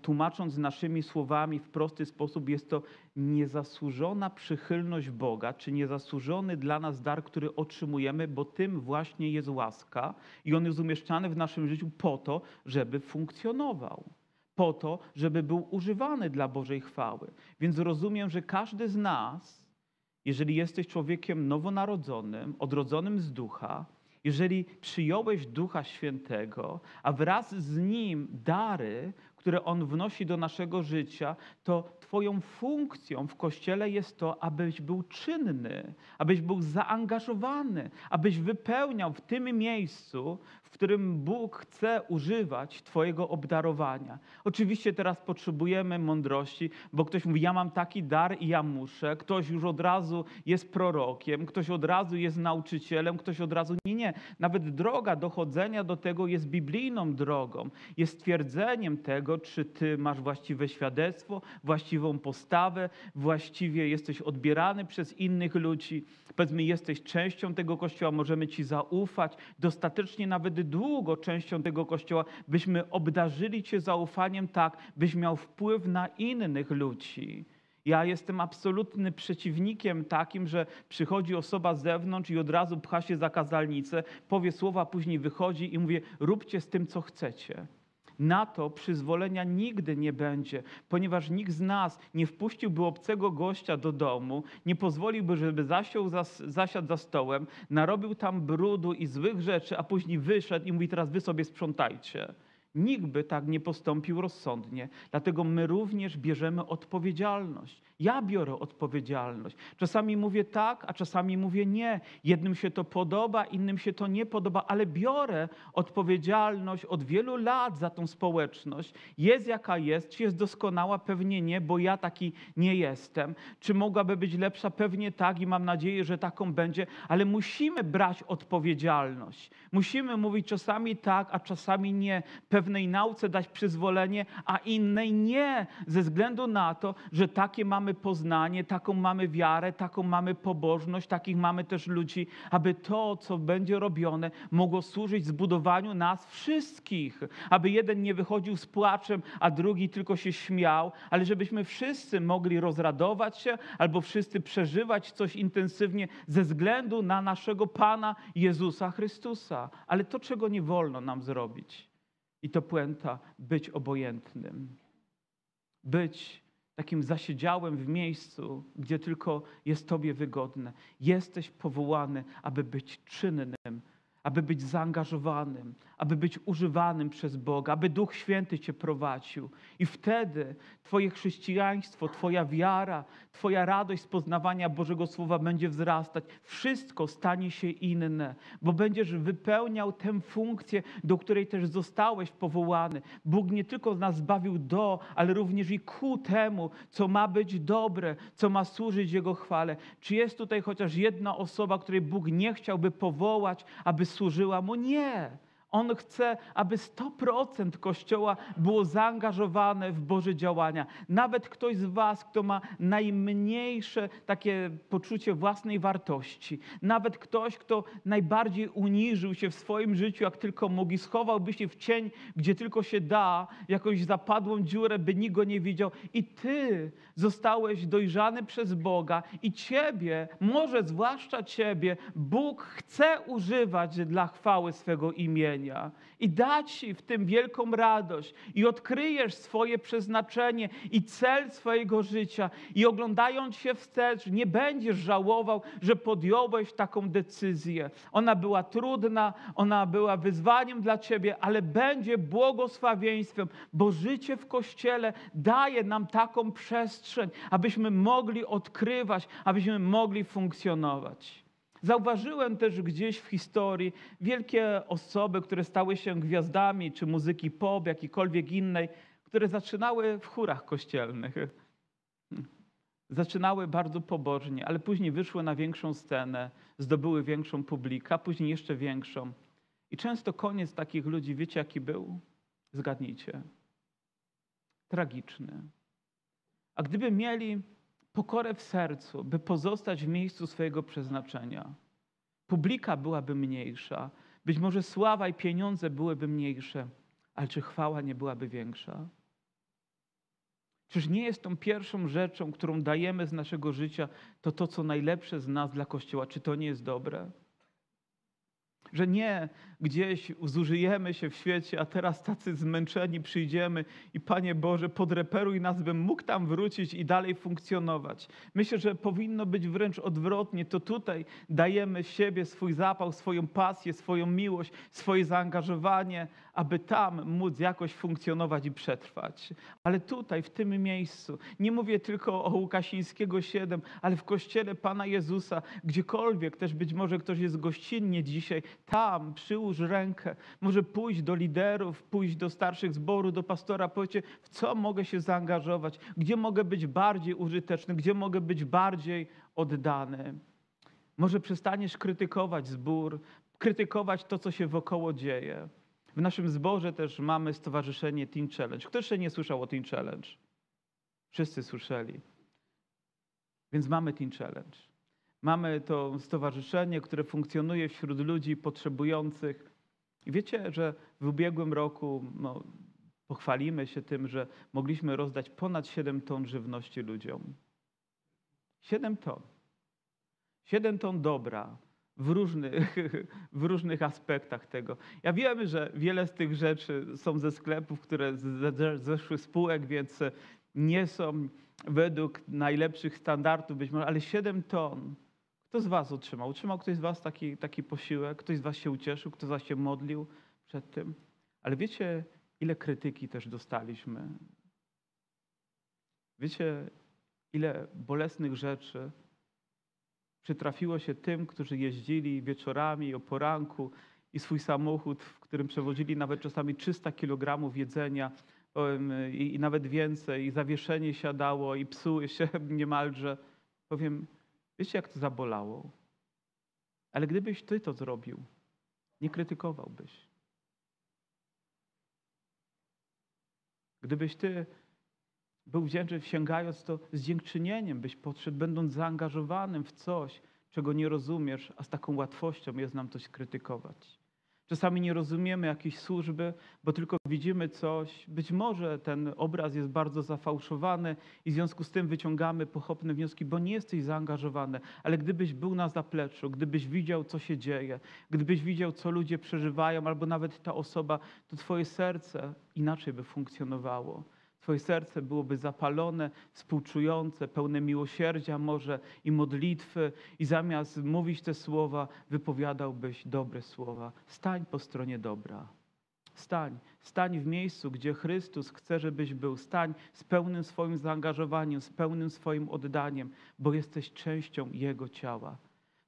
tłumacząc naszymi słowami w prosty sposób, jest to niezasłużona przychylność Boga, czy niezasłużony dla nas dar, który otrzymujemy, bo tym właśnie jest łaska i on jest umieszczany w naszym życiu po to, żeby funkcjonował po to, żeby był używany dla Bożej chwały. Więc rozumiem, że każdy z nas, jeżeli jesteś człowiekiem nowonarodzonym, odrodzonym z ducha, jeżeli przyjąłeś Ducha Świętego, a wraz z nim dary, które On wnosi do naszego życia, to Twoją funkcją w Kościele jest to, abyś był czynny, abyś był zaangażowany, abyś wypełniał w tym miejscu, w którym Bóg chce używać Twojego obdarowania. Oczywiście teraz potrzebujemy mądrości, bo ktoś mówi, ja mam taki dar i ja muszę, ktoś już od razu jest prorokiem, ktoś od razu jest nauczycielem, ktoś od razu, nie, nie. Nawet droga dochodzenia do tego jest biblijną drogą, jest stwierdzeniem tego, czy Ty masz właściwe świadectwo, właściwą postawę, właściwie jesteś odbierany przez innych ludzi. Powiedzmy, jesteś częścią tego kościoła, możemy Ci zaufać, dostatecznie nawet długo częścią tego kościoła, byśmy obdarzyli Cię zaufaniem tak, byś miał wpływ na innych ludzi. Ja jestem absolutnym przeciwnikiem takim, że przychodzi osoba z zewnątrz i od razu pcha się za kazalnicę, powie słowa, później wychodzi i mówi: róbcie z tym, co chcecie. Na to przyzwolenia nigdy nie będzie, ponieważ nikt z nas nie wpuściłby obcego gościa do domu, nie pozwoliłby, żeby zasiął za, zasiadł za stołem, narobił tam brudu i złych rzeczy, a później wyszedł i mówi: Teraz wy sobie sprzątajcie. Nikt by tak nie postąpił rozsądnie. Dlatego my również bierzemy odpowiedzialność. Ja biorę odpowiedzialność. Czasami mówię tak, a czasami mówię nie. Jednym się to podoba, innym się to nie podoba, ale biorę odpowiedzialność od wielu lat za tą społeczność. Jest jaka jest, czy jest doskonała? Pewnie nie, bo ja taki nie jestem. Czy mogłaby być lepsza? Pewnie tak i mam nadzieję, że taką będzie, ale musimy brać odpowiedzialność. Musimy mówić czasami tak, a czasami nie. Pewnej nauce dać przyzwolenie, a innej nie, ze względu na to, że takie mamy poznanie, taką mamy wiarę, taką mamy pobożność, takich mamy też ludzi, aby to, co będzie robione, mogło służyć zbudowaniu nas wszystkich. Aby jeden nie wychodził z płaczem, a drugi tylko się śmiał, ale żebyśmy wszyscy mogli rozradować się albo wszyscy przeżywać coś intensywnie ze względu na naszego Pana Jezusa Chrystusa. Ale to, czego nie wolno nam zrobić, i to puenta, być obojętnym. Być takim zasiedziałem w miejscu, gdzie tylko jest Tobie wygodne. Jesteś powołany, aby być czynnym, aby być zaangażowanym, aby być używanym przez Boga, aby Duch Święty Cię prowadził. I wtedy Twoje chrześcijaństwo, Twoja wiara, Twoja radość z poznawania Bożego Słowa będzie wzrastać. Wszystko stanie się inne, bo będziesz wypełniał tę funkcję, do której też zostałeś powołany. Bóg nie tylko nas zbawił do, ale również i ku temu, co ma być dobre, co ma służyć Jego chwale. Czy jest tutaj chociaż jedna osoba, której Bóg nie chciałby powołać, aby służyła Mu? Nie. On chce, aby 100% Kościoła było zaangażowane w Boże działania. Nawet ktoś z Was, kto ma najmniejsze takie poczucie własnej wartości, nawet ktoś, kto najbardziej uniżył się w swoim życiu, jak tylko mógł i schowałby się w cień, gdzie tylko się da, jakąś zapadłą dziurę, by nikt go nie widział. I Ty zostałeś dojrzany przez Boga i Ciebie, może zwłaszcza Ciebie, Bóg chce używać dla chwały swego imienia i dać Ci w tym wielką radość i odkryjesz swoje przeznaczenie i cel swojego życia i oglądając się wstecz nie będziesz żałował, że podjąłeś taką decyzję. Ona była trudna, ona była wyzwaniem dla Ciebie, ale będzie błogosławieństwem, bo życie w Kościele daje nam taką przestrzeń, abyśmy mogli odkrywać, abyśmy mogli funkcjonować. Zauważyłem też gdzieś w historii wielkie osoby, które stały się gwiazdami, czy muzyki pop, jakiejkolwiek innej, które zaczynały w chórach kościelnych. Zaczynały bardzo pobożnie, ale później wyszły na większą scenę, zdobyły większą publikę, a później jeszcze większą. I często koniec takich ludzi, wiecie jaki był? Zgadnijcie. Tragiczny. A gdyby mieli pokorę w sercu, by pozostać w miejscu swojego przeznaczenia. Publika byłaby mniejsza, być może sława i pieniądze byłyby mniejsze, ale czy chwała nie byłaby większa? Czyż nie jest tą pierwszą rzeczą, którą dajemy z naszego życia, to to, co najlepsze z nas dla Kościoła? Czy to nie jest dobre? Że nie gdzieś zużyjemy się w świecie, a teraz tacy zmęczeni przyjdziemy i Panie Boże, podreperuj nas, bym mógł tam wrócić i dalej funkcjonować. Myślę, że powinno być wręcz odwrotnie. To tutaj dajemy siebie, swój zapał, swoją pasję, swoją miłość, swoje zaangażowanie, aby tam móc jakoś funkcjonować i przetrwać. Ale tutaj, w tym miejscu, nie mówię tylko o Łukasińskiego 7, ale w Kościele Pana Jezusa, gdziekolwiek też być może ktoś jest gościnnie dzisiaj, tam przyłóż rękę, może pójść do liderów, pójść do starszych zboru, do pastora, powiedzcie, w co mogę się zaangażować, gdzie mogę być bardziej użyteczny, gdzie mogę być bardziej oddany. Może przestaniesz krytykować zbór, krytykować to, co się wokoło dzieje. W naszym zborze też mamy stowarzyszenie Teen Challenge. Kto jeszcze nie słyszał o Teen Challenge? Wszyscy słyszeli. Więc mamy Teen Challenge. Mamy to stowarzyszenie, które funkcjonuje wśród ludzi potrzebujących. I wiecie, że w ubiegłym roku no, pochwalimy się tym, że mogliśmy rozdać ponad 7 ton żywności ludziom. 7 ton. 7 ton dobra, w różnych, w różnych aspektach tego. Ja wiem, że wiele z tych rzeczy są ze sklepów, które zeszły spółek, więc nie są według najlepszych standardów być może, ale 7 ton. Kto z Was otrzymał? Otrzymał ktoś z Was taki, taki posiłek? Ktoś z Was się ucieszył? Kto z Was się modlił przed tym? Ale wiecie, ile krytyki też dostaliśmy. Wiecie, ile bolesnych rzeczy przytrafiło się tym, którzy jeździli wieczorami o poranku i swój samochód, w którym przewozili nawet czasami 300 kg jedzenia i, i nawet więcej, i zawieszenie siadało, i psuje się niemalże. Powiem, wiecie, jak to zabolało. Ale gdybyś ty to zrobił, nie krytykowałbyś. Gdybyś ty był wdzięczny, sięgając to z dziękczynieniem, byś podszedł, będąc zaangażowanym w coś, czego nie rozumiesz, a z taką łatwością jest nam coś krytykować. Czasami nie rozumiemy jakiejś służby, bo tylko widzimy coś. Być może ten obraz jest bardzo zafałszowany i w związku z tym wyciągamy pochopne wnioski, bo nie jesteś zaangażowany. Ale gdybyś był na zapleczu, gdybyś widział, co się dzieje, gdybyś widział, co ludzie przeżywają, albo nawet ta osoba, to twoje serce inaczej by funkcjonowało. Twoje serce byłoby zapalone, współczujące, pełne miłosierdzia może i modlitwy, i zamiast mówić te słowa, wypowiadałbyś dobre słowa. Stań po stronie dobra. Stań, stań w miejscu, gdzie Chrystus chce, żebyś był. Stań z pełnym swoim zaangażowaniem, z pełnym swoim oddaniem, bo jesteś częścią Jego ciała.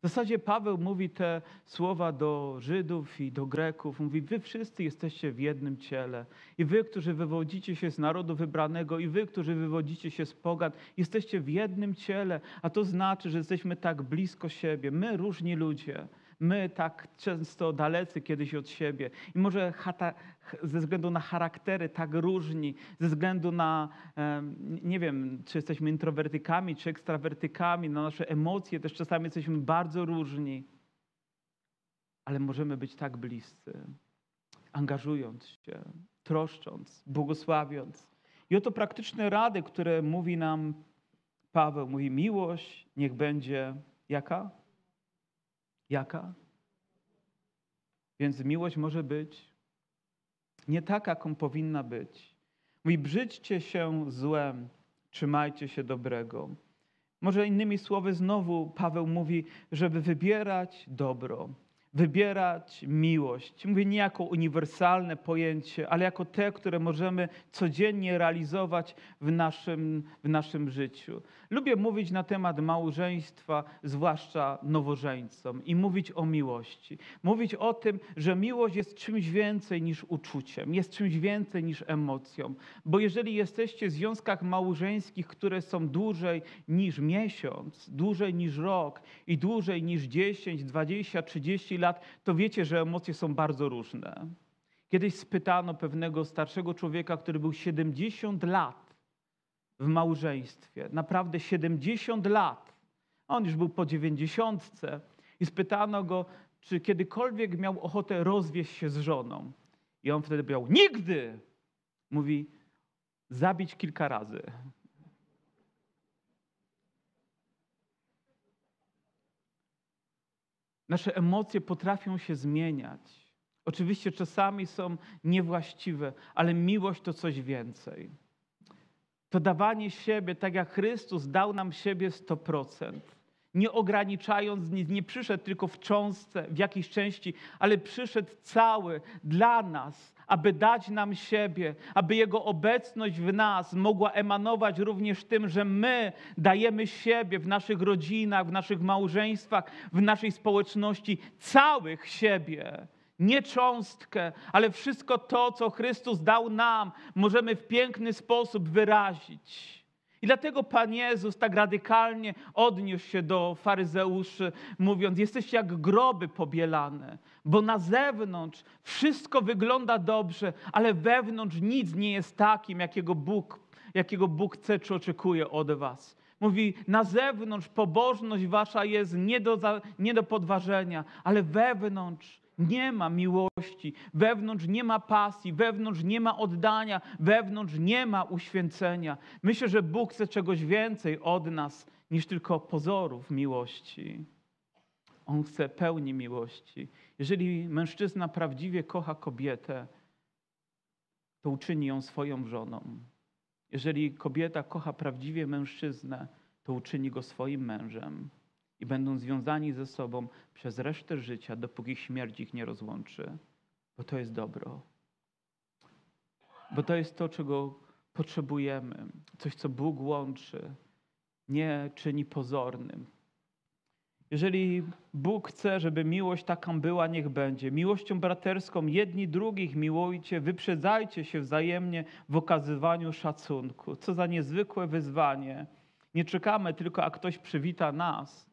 W zasadzie Paweł mówi te słowa do Żydów i do Greków. Mówi, wy wszyscy jesteście w jednym ciele. I wy, którzy wywodzicie się z narodu wybranego, i wy, którzy wywodzicie się z pogan, jesteście w jednym ciele. A to znaczy, że jesteśmy tak blisko siebie. My, różni ludzie, my tak często dalecy kiedyś od siebie. I może ze względu na charaktery tak różni, ze względu na, nie wiem, czy jesteśmy introwertykami, czy ekstrawertykami, na nasze emocje też czasami jesteśmy bardzo różni. Ale możemy być tak bliscy, angażując się, troszcząc, błogosławiąc. I oto praktyczne rady, które mówi nam Paweł. Mówi, miłość niech będzie jaka? Jaka? Więc miłość może być nie taka, jaką powinna być. Mówi, brzydźcie się złem, trzymajcie się dobrego. Może innymi słowy, znowu Paweł mówi, żeby wybierać dobro, wybierać miłość. Mówię nie jako uniwersalne pojęcie, ale jako te, które możemy codziennie realizować w naszym, w naszym życiu. Lubię mówić na temat małżeństwa, zwłaszcza nowożeńcom, i mówić o miłości. Mówić o tym, że miłość jest czymś więcej niż uczuciem, jest czymś więcej niż emocją. Bo jeżeli jesteście w związkach małżeńskich, które są dłużej niż miesiąc, dłużej niż rok i dłużej niż 10, 20, 30 lat, to wiecie, że emocje są bardzo różne. Kiedyś spytano pewnego starszego człowieka, który był 70 lat w małżeństwie, naprawdę 70 lat. On już był po 90 i spytano go, czy kiedykolwiek miał ochotę rozwieść się z żoną. I on wtedy powiedział: Nigdy! Mówi: Zabić kilka razy. Nasze emocje potrafią się zmieniać. Oczywiście czasami są niewłaściwe, ale miłość to coś więcej. To dawanie siebie, tak jak Chrystus dał nam siebie 100%. Nie ograniczając nic, nie przyszedł tylko w cząstce, w jakiejś części, ale przyszedł cały dla nas, aby dać nam siebie, aby Jego obecność w nas mogła emanować również tym, że my dajemy siebie w naszych rodzinach, w naszych małżeństwach, w naszej społeczności, całych siebie. Nie cząstkę, ale wszystko to, co Chrystus dał nam, możemy w piękny sposób wyrazić. I dlatego Pan Jezus tak radykalnie odniósł się do faryzeuszy, mówiąc: Jesteście jak groby pobielane, bo na zewnątrz wszystko wygląda dobrze, ale wewnątrz nic nie jest takim, jakiego Bóg, jakiego Bóg chce czy oczekuje od Was. Mówi, na zewnątrz pobożność wasza jest nie do, nie do podważenia, ale wewnątrz nie ma miłości, wewnątrz nie ma pasji, wewnątrz nie ma oddania, wewnątrz nie ma uświęcenia. Myślę, że Bóg chce czegoś więcej od nas niż tylko pozorów miłości. On chce pełni miłości. Jeżeli mężczyzna prawdziwie kocha kobietę, to uczyni ją swoją żoną. Jeżeli kobieta kocha prawdziwie mężczyznę, to uczyni go swoim mężem i będą związani ze sobą przez resztę życia, dopóki śmierć ich nie rozłączy, bo to jest dobro. bo to jest to, czego potrzebujemy. Coś, co Bóg łączy, nie czyni pozornym. Jeżeli Bóg chce, żeby miłość taką była, niech będzie. Miłością braterską jedni drugich miłujcie, wyprzedzajcie się wzajemnie w okazywaniu szacunku. Co za niezwykłe wyzwanie. Nie czekamy tylko, a ktoś przywita nas,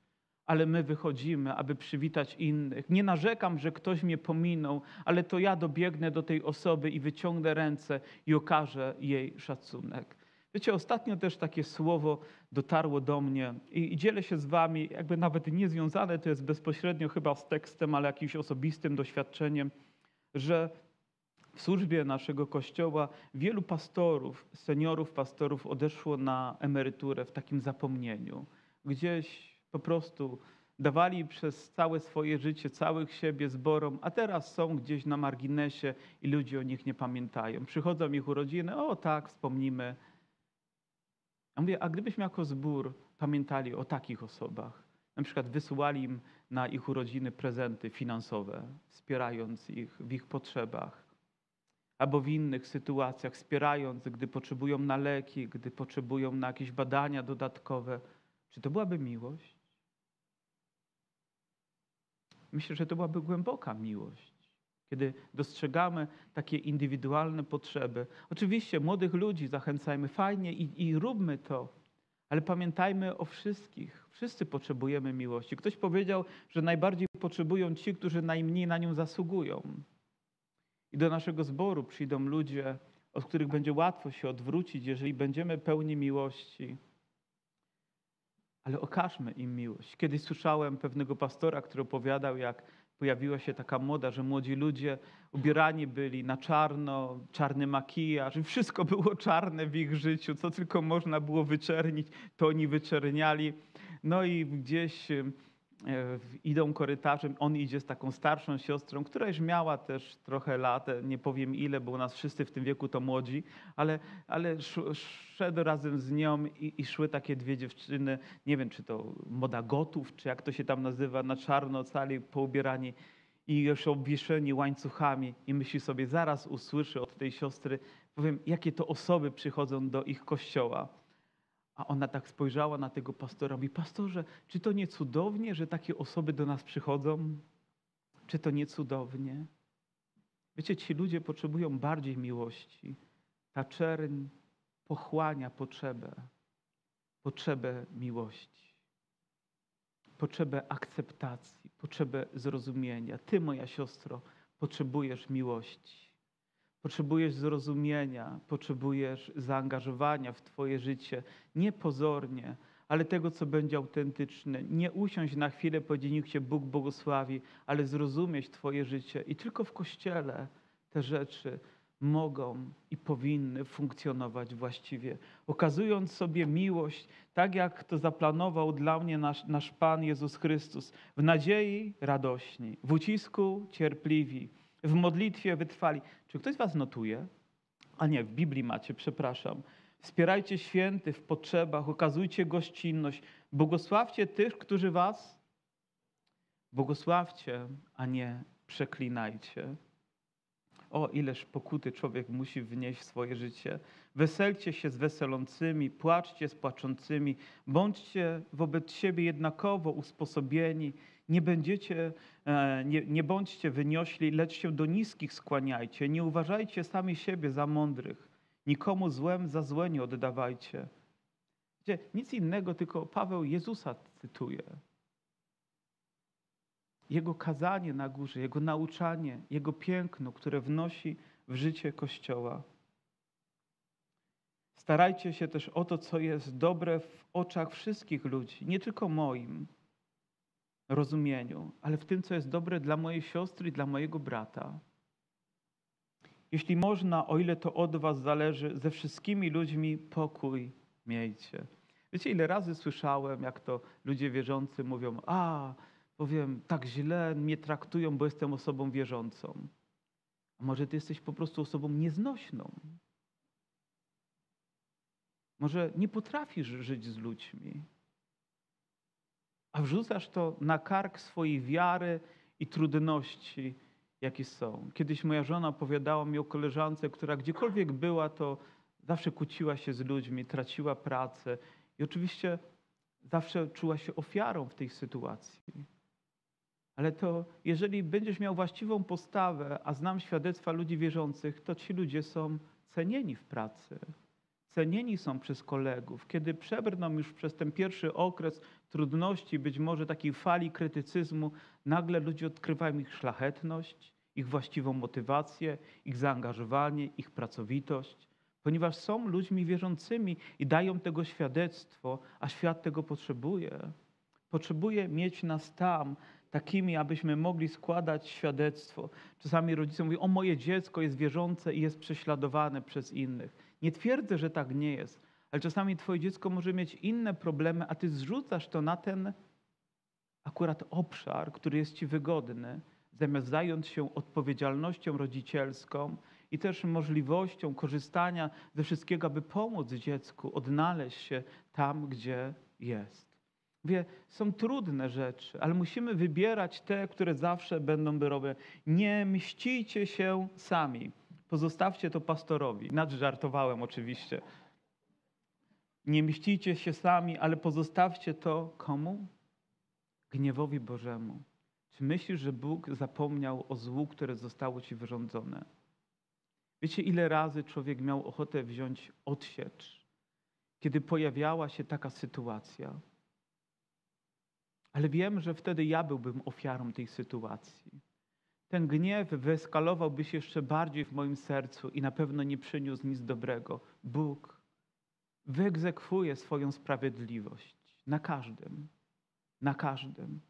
ale my wychodzimy, aby przywitać innych. Nie narzekam, że ktoś mnie pominął, ale to ja dobiegnę do tej osoby i wyciągnę ręce i okażę jej szacunek. Wiecie, ostatnio też takie słowo dotarło do mnie i, i dzielę się z wami, jakby nawet nie związane to jest bezpośrednio chyba z tekstem, ale jakimś osobistym doświadczeniem, że w służbie naszego kościoła wielu pastorów, seniorów pastorów odeszło na emeryturę w takim zapomnieniu. Gdzieś po prostu dawali przez całe swoje życie, całych siebie zborom, a teraz są gdzieś na marginesie i ludzie o nich nie pamiętają. Przychodzą ich urodziny, o tak, wspomnimy. A mówię, a gdybyśmy jako zbór pamiętali o takich osobach, na przykład wysyłali im na ich urodziny prezenty finansowe, wspierając ich w ich potrzebach, albo w innych sytuacjach, wspierając, gdy potrzebują na leki, gdy potrzebują na jakieś badania dodatkowe, czy to byłaby miłość? Myślę, że to byłaby głęboka miłość, kiedy dostrzegamy takie indywidualne potrzeby. Oczywiście młodych ludzi zachęcajmy fajnie i, i róbmy to, ale pamiętajmy o wszystkich. Wszyscy potrzebujemy miłości. Ktoś powiedział, że najbardziej potrzebują ci, którzy najmniej na nią zasługują. I do naszego zboru przyjdą ludzie, od których będzie łatwo się odwrócić, jeżeli będziemy pełni miłości ale okażmy im miłość. Kiedyś słyszałem pewnego pastora, który opowiadał, jak pojawiła się taka moda, że młodzi ludzie ubierani byli na czarno, czarny makijaż i wszystko było czarne w ich życiu, co tylko można było wyczernić, to oni wyczerniali. No i gdzieś idą korytarzem, on idzie z taką starszą siostrą, która już miała też trochę lat, e, nie powiem ile, bo u nas wszyscy w tym wieku to młodzi, ale, ale szedł razem z nią i, i szły takie dwie dziewczyny, nie wiem czy to moda gotów, czy jak to się tam nazywa, na czarno cali poubierani i już obwieszeni łańcuchami i myśli sobie, zaraz usłyszy od tej siostry, powiem, jakie to osoby przychodzą do ich kościoła. A ona tak spojrzała na tego pastora, mówi, pastorze, czy to nie cudownie, że takie osoby do nas przychodzą? Czy to nie cudownie? Wiecie, ci ludzie potrzebują bardziej miłości. Ta czerń pochłania potrzebę, potrzebę miłości, potrzebę akceptacji, potrzebę zrozumienia. Ty, moja siostro, potrzebujesz miłości. Potrzebujesz zrozumienia, potrzebujesz zaangażowania w Twoje życie, nie pozornie, ale tego, co będzie autentyczne. Nie usiąść na chwilę, niech Cię Bóg błogosławi, ale zrozumieć Twoje życie. I tylko w Kościele te rzeczy mogą i powinny funkcjonować właściwie. Okazując sobie miłość, tak jak to zaplanował dla mnie nasz, nasz Pan Jezus Chrystus. W nadziei radośni, w ucisku cierpliwi, w modlitwie wytrwali. Czy ktoś z Was notuje? A nie, w Biblii macie, przepraszam. Wspierajcie święty w potrzebach, okazujcie gościnność. Błogosławcie tych, którzy Was błogosławcie, a nie przeklinajcie. O, ileż pokuty człowiek musi wnieść w swoje życie. Weselcie się z weselącymi, płaczcie z płaczącymi, bądźcie wobec siebie jednakowo usposobieni nie będziecie, e, nie, nie bądźcie wyniośli, lecz się do niskich skłaniajcie. Nie uważajcie sami siebie za mądrych. Nikomu złem za złe nie oddawajcie. Gdzie nic innego, tylko Paweł Jezusa cytuje. Jego kazanie na górze, jego nauczanie, jego piękno, które wnosi w życie Kościoła. Starajcie się też o to, co jest dobre w oczach wszystkich ludzi, nie tylko moim rozumieniu, ale w tym, co jest dobre dla mojej siostry i dla mojego brata. Jeśli można, o ile to od Was zależy, ze wszystkimi ludźmi pokój miejcie. Wiecie, ile razy słyszałem, jak to ludzie wierzący mówią: A, powiem, tak źle mnie traktują, bo jestem osobą wierzącą. A może ty jesteś po prostu osobą nieznośną? Może nie potrafisz żyć z ludźmi? A wrzucasz to na kark swojej wiary i trudności, jakie są. Kiedyś moja żona opowiadała mi o koleżance, która gdziekolwiek była, to zawsze kłóciła się z ludźmi, traciła pracę i oczywiście zawsze czuła się ofiarą w tej sytuacji. Ale to, jeżeli będziesz miał właściwą postawę, a znam świadectwa ludzi wierzących, to ci ludzie są cenieni w pracy. Cenieni są przez kolegów. Kiedy przebrną już przez ten pierwszy okres trudności, być może takiej fali krytycyzmu, nagle ludzie odkrywają ich szlachetność, ich właściwą motywację, ich zaangażowanie, ich pracowitość, ponieważ są ludźmi wierzącymi i dają tego świadectwo, a świat tego potrzebuje. Potrzebuje mieć nas tam, takimi, abyśmy mogli składać świadectwo. Czasami rodzice mówią: O, moje dziecko jest wierzące i jest prześladowane przez innych. Nie twierdzę, że tak nie jest, ale czasami Twoje dziecko może mieć inne problemy, a Ty zrzucasz to na ten akurat obszar, który jest Ci wygodny, zamiast zająć się odpowiedzialnością rodzicielską i też możliwością korzystania ze wszystkiego, aby pomóc dziecku odnaleźć się tam, gdzie jest. Wie, są trudne rzeczy, ale musimy wybierać te, które zawsze będą wyrobione. Nie mścicie się sami. Pozostawcie to pastorowi. Nadżartowałem oczywiście. Nie mścicie się sami, ale pozostawcie to komu? Gniewowi Bożemu. Czy myślisz, że Bóg zapomniał o złu, które zostało ci wyrządzone? Wiecie, ile razy człowiek miał ochotę wziąć odsiecz, kiedy pojawiała się taka sytuacja? Ale wiem, że wtedy ja byłbym ofiarą tej sytuacji. Ten gniew wyeskalowałby się jeszcze bardziej w moim sercu i na pewno nie przyniósł nic dobrego. Bóg wyegzekwuje swoją sprawiedliwość na każdym, na każdym.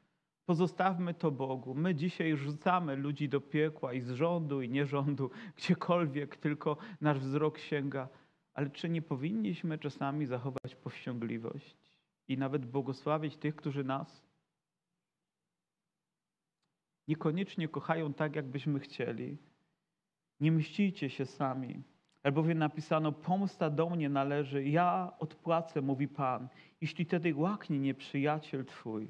Pozostawmy to Bogu. My dzisiaj rzucamy ludzi do piekła i z rządu, i nierządu, gdziekolwiek tylko nasz wzrok sięga. Ale czy nie powinniśmy czasami zachować powściągliwość i nawet błogosławić tych, którzy nas niekoniecznie kochają tak, jakbyśmy chcieli? Nie mścicie się sami. Albowiem napisano, pomsta do mnie należy, ja odpłacę, mówi Pan. Jeśli tedy łaknie nieprzyjaciel Twój,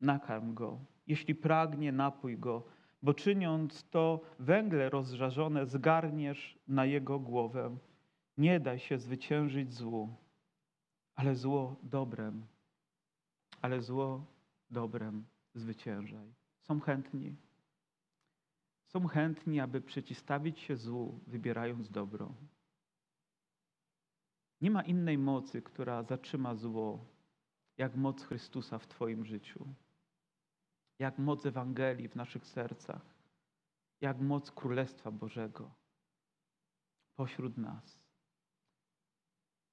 nakarm go. Jeśli pragnie, napój go, bo czyniąc to węgle rozżarzone zgarniesz na jego głowę. Nie daj się zwyciężyć złu, ale zło dobrem, ale zło dobrem zwyciężaj. Są chętni. Są chętni, aby przeciwstawić się złu, wybierając dobro. Nie ma innej mocy, która zatrzyma zło, jak moc Chrystusa w Twoim życiu, jak moc Ewangelii w naszych sercach, jak moc Królestwa Bożego pośród nas.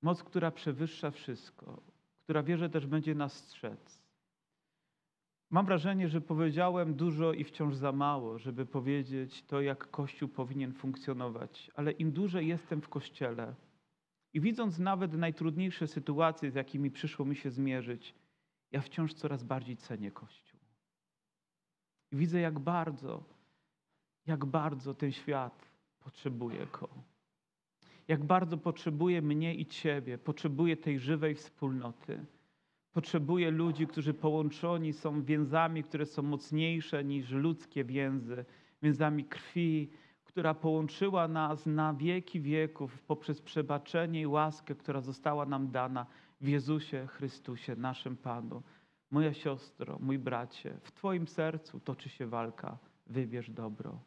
Moc, która przewyższa wszystko, która wierzę też będzie nas strzec. Mam wrażenie, że powiedziałem dużo i wciąż za mało, żeby powiedzieć to, jak Kościół powinien funkcjonować, ale im dłużej jestem w Kościele i widząc nawet najtrudniejsze sytuacje, z jakimi przyszło mi się zmierzyć, ja wciąż coraz bardziej cenię Kościół. I widzę, jak bardzo, jak bardzo ten świat potrzebuje go. Jak bardzo potrzebuje mnie i Ciebie, potrzebuje tej żywej wspólnoty. Potrzebuje ludzi, którzy połączeni są więzami, które są mocniejsze niż ludzkie więzy, więzami krwi, która połączyła nas na wieki wieków poprzez przebaczenie i łaskę, która została nam dana w Jezusie Chrystusie, naszym Panu. Moja siostro, mój bracie, w Twoim sercu toczy się walka. Wybierz dobro.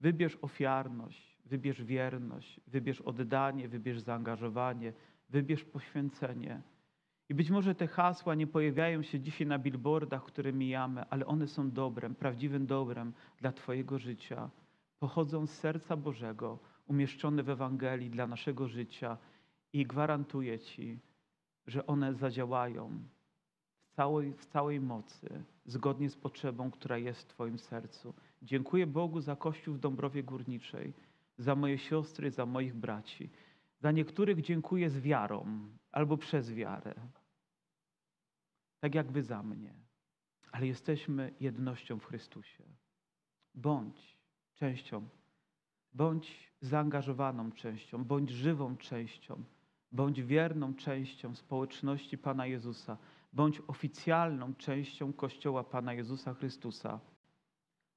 Wybierz ofiarność, wybierz wierność, wybierz oddanie, wybierz zaangażowanie, wybierz poświęcenie. I być może te hasła nie pojawiają się dzisiaj na billboardach, które mijamy, ale one są dobrem, prawdziwym dobrem dla Twojego życia. Pochodzą z serca Bożego, umieszczone w Ewangelii dla naszego życia i gwarantuję Ci, że one zadziałają w całej, w całej mocy, zgodnie z potrzebą, która jest w Twoim sercu. Dziękuję Bogu za Kościół w Dąbrowie Górniczej, za moje siostry, za moich braci. Za niektórych dziękuję z wiarą albo przez wiarę. Tak jak wy za mnie. Ale jesteśmy jednością w Chrystusie. Bądź częścią, bądź zaangażowaną częścią, bądź żywą częścią, bądź wierną częścią społeczności Pana Jezusa, bądź oficjalną częścią Kościoła Pana Jezusa Chrystusa.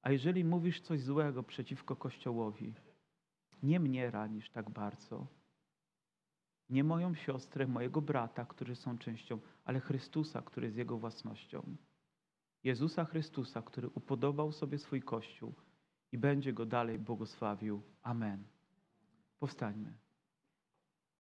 A jeżeli mówisz coś złego przeciwko Kościołowi, nie mnie ranisz tak bardzo, nie moją siostrę, mojego brata, którzy są częścią, ale Chrystusa, który jest Jego własnością. Jezusa Chrystusa, który upodobał sobie swój Kościół i będzie go dalej błogosławił. Amen. Powstańmy.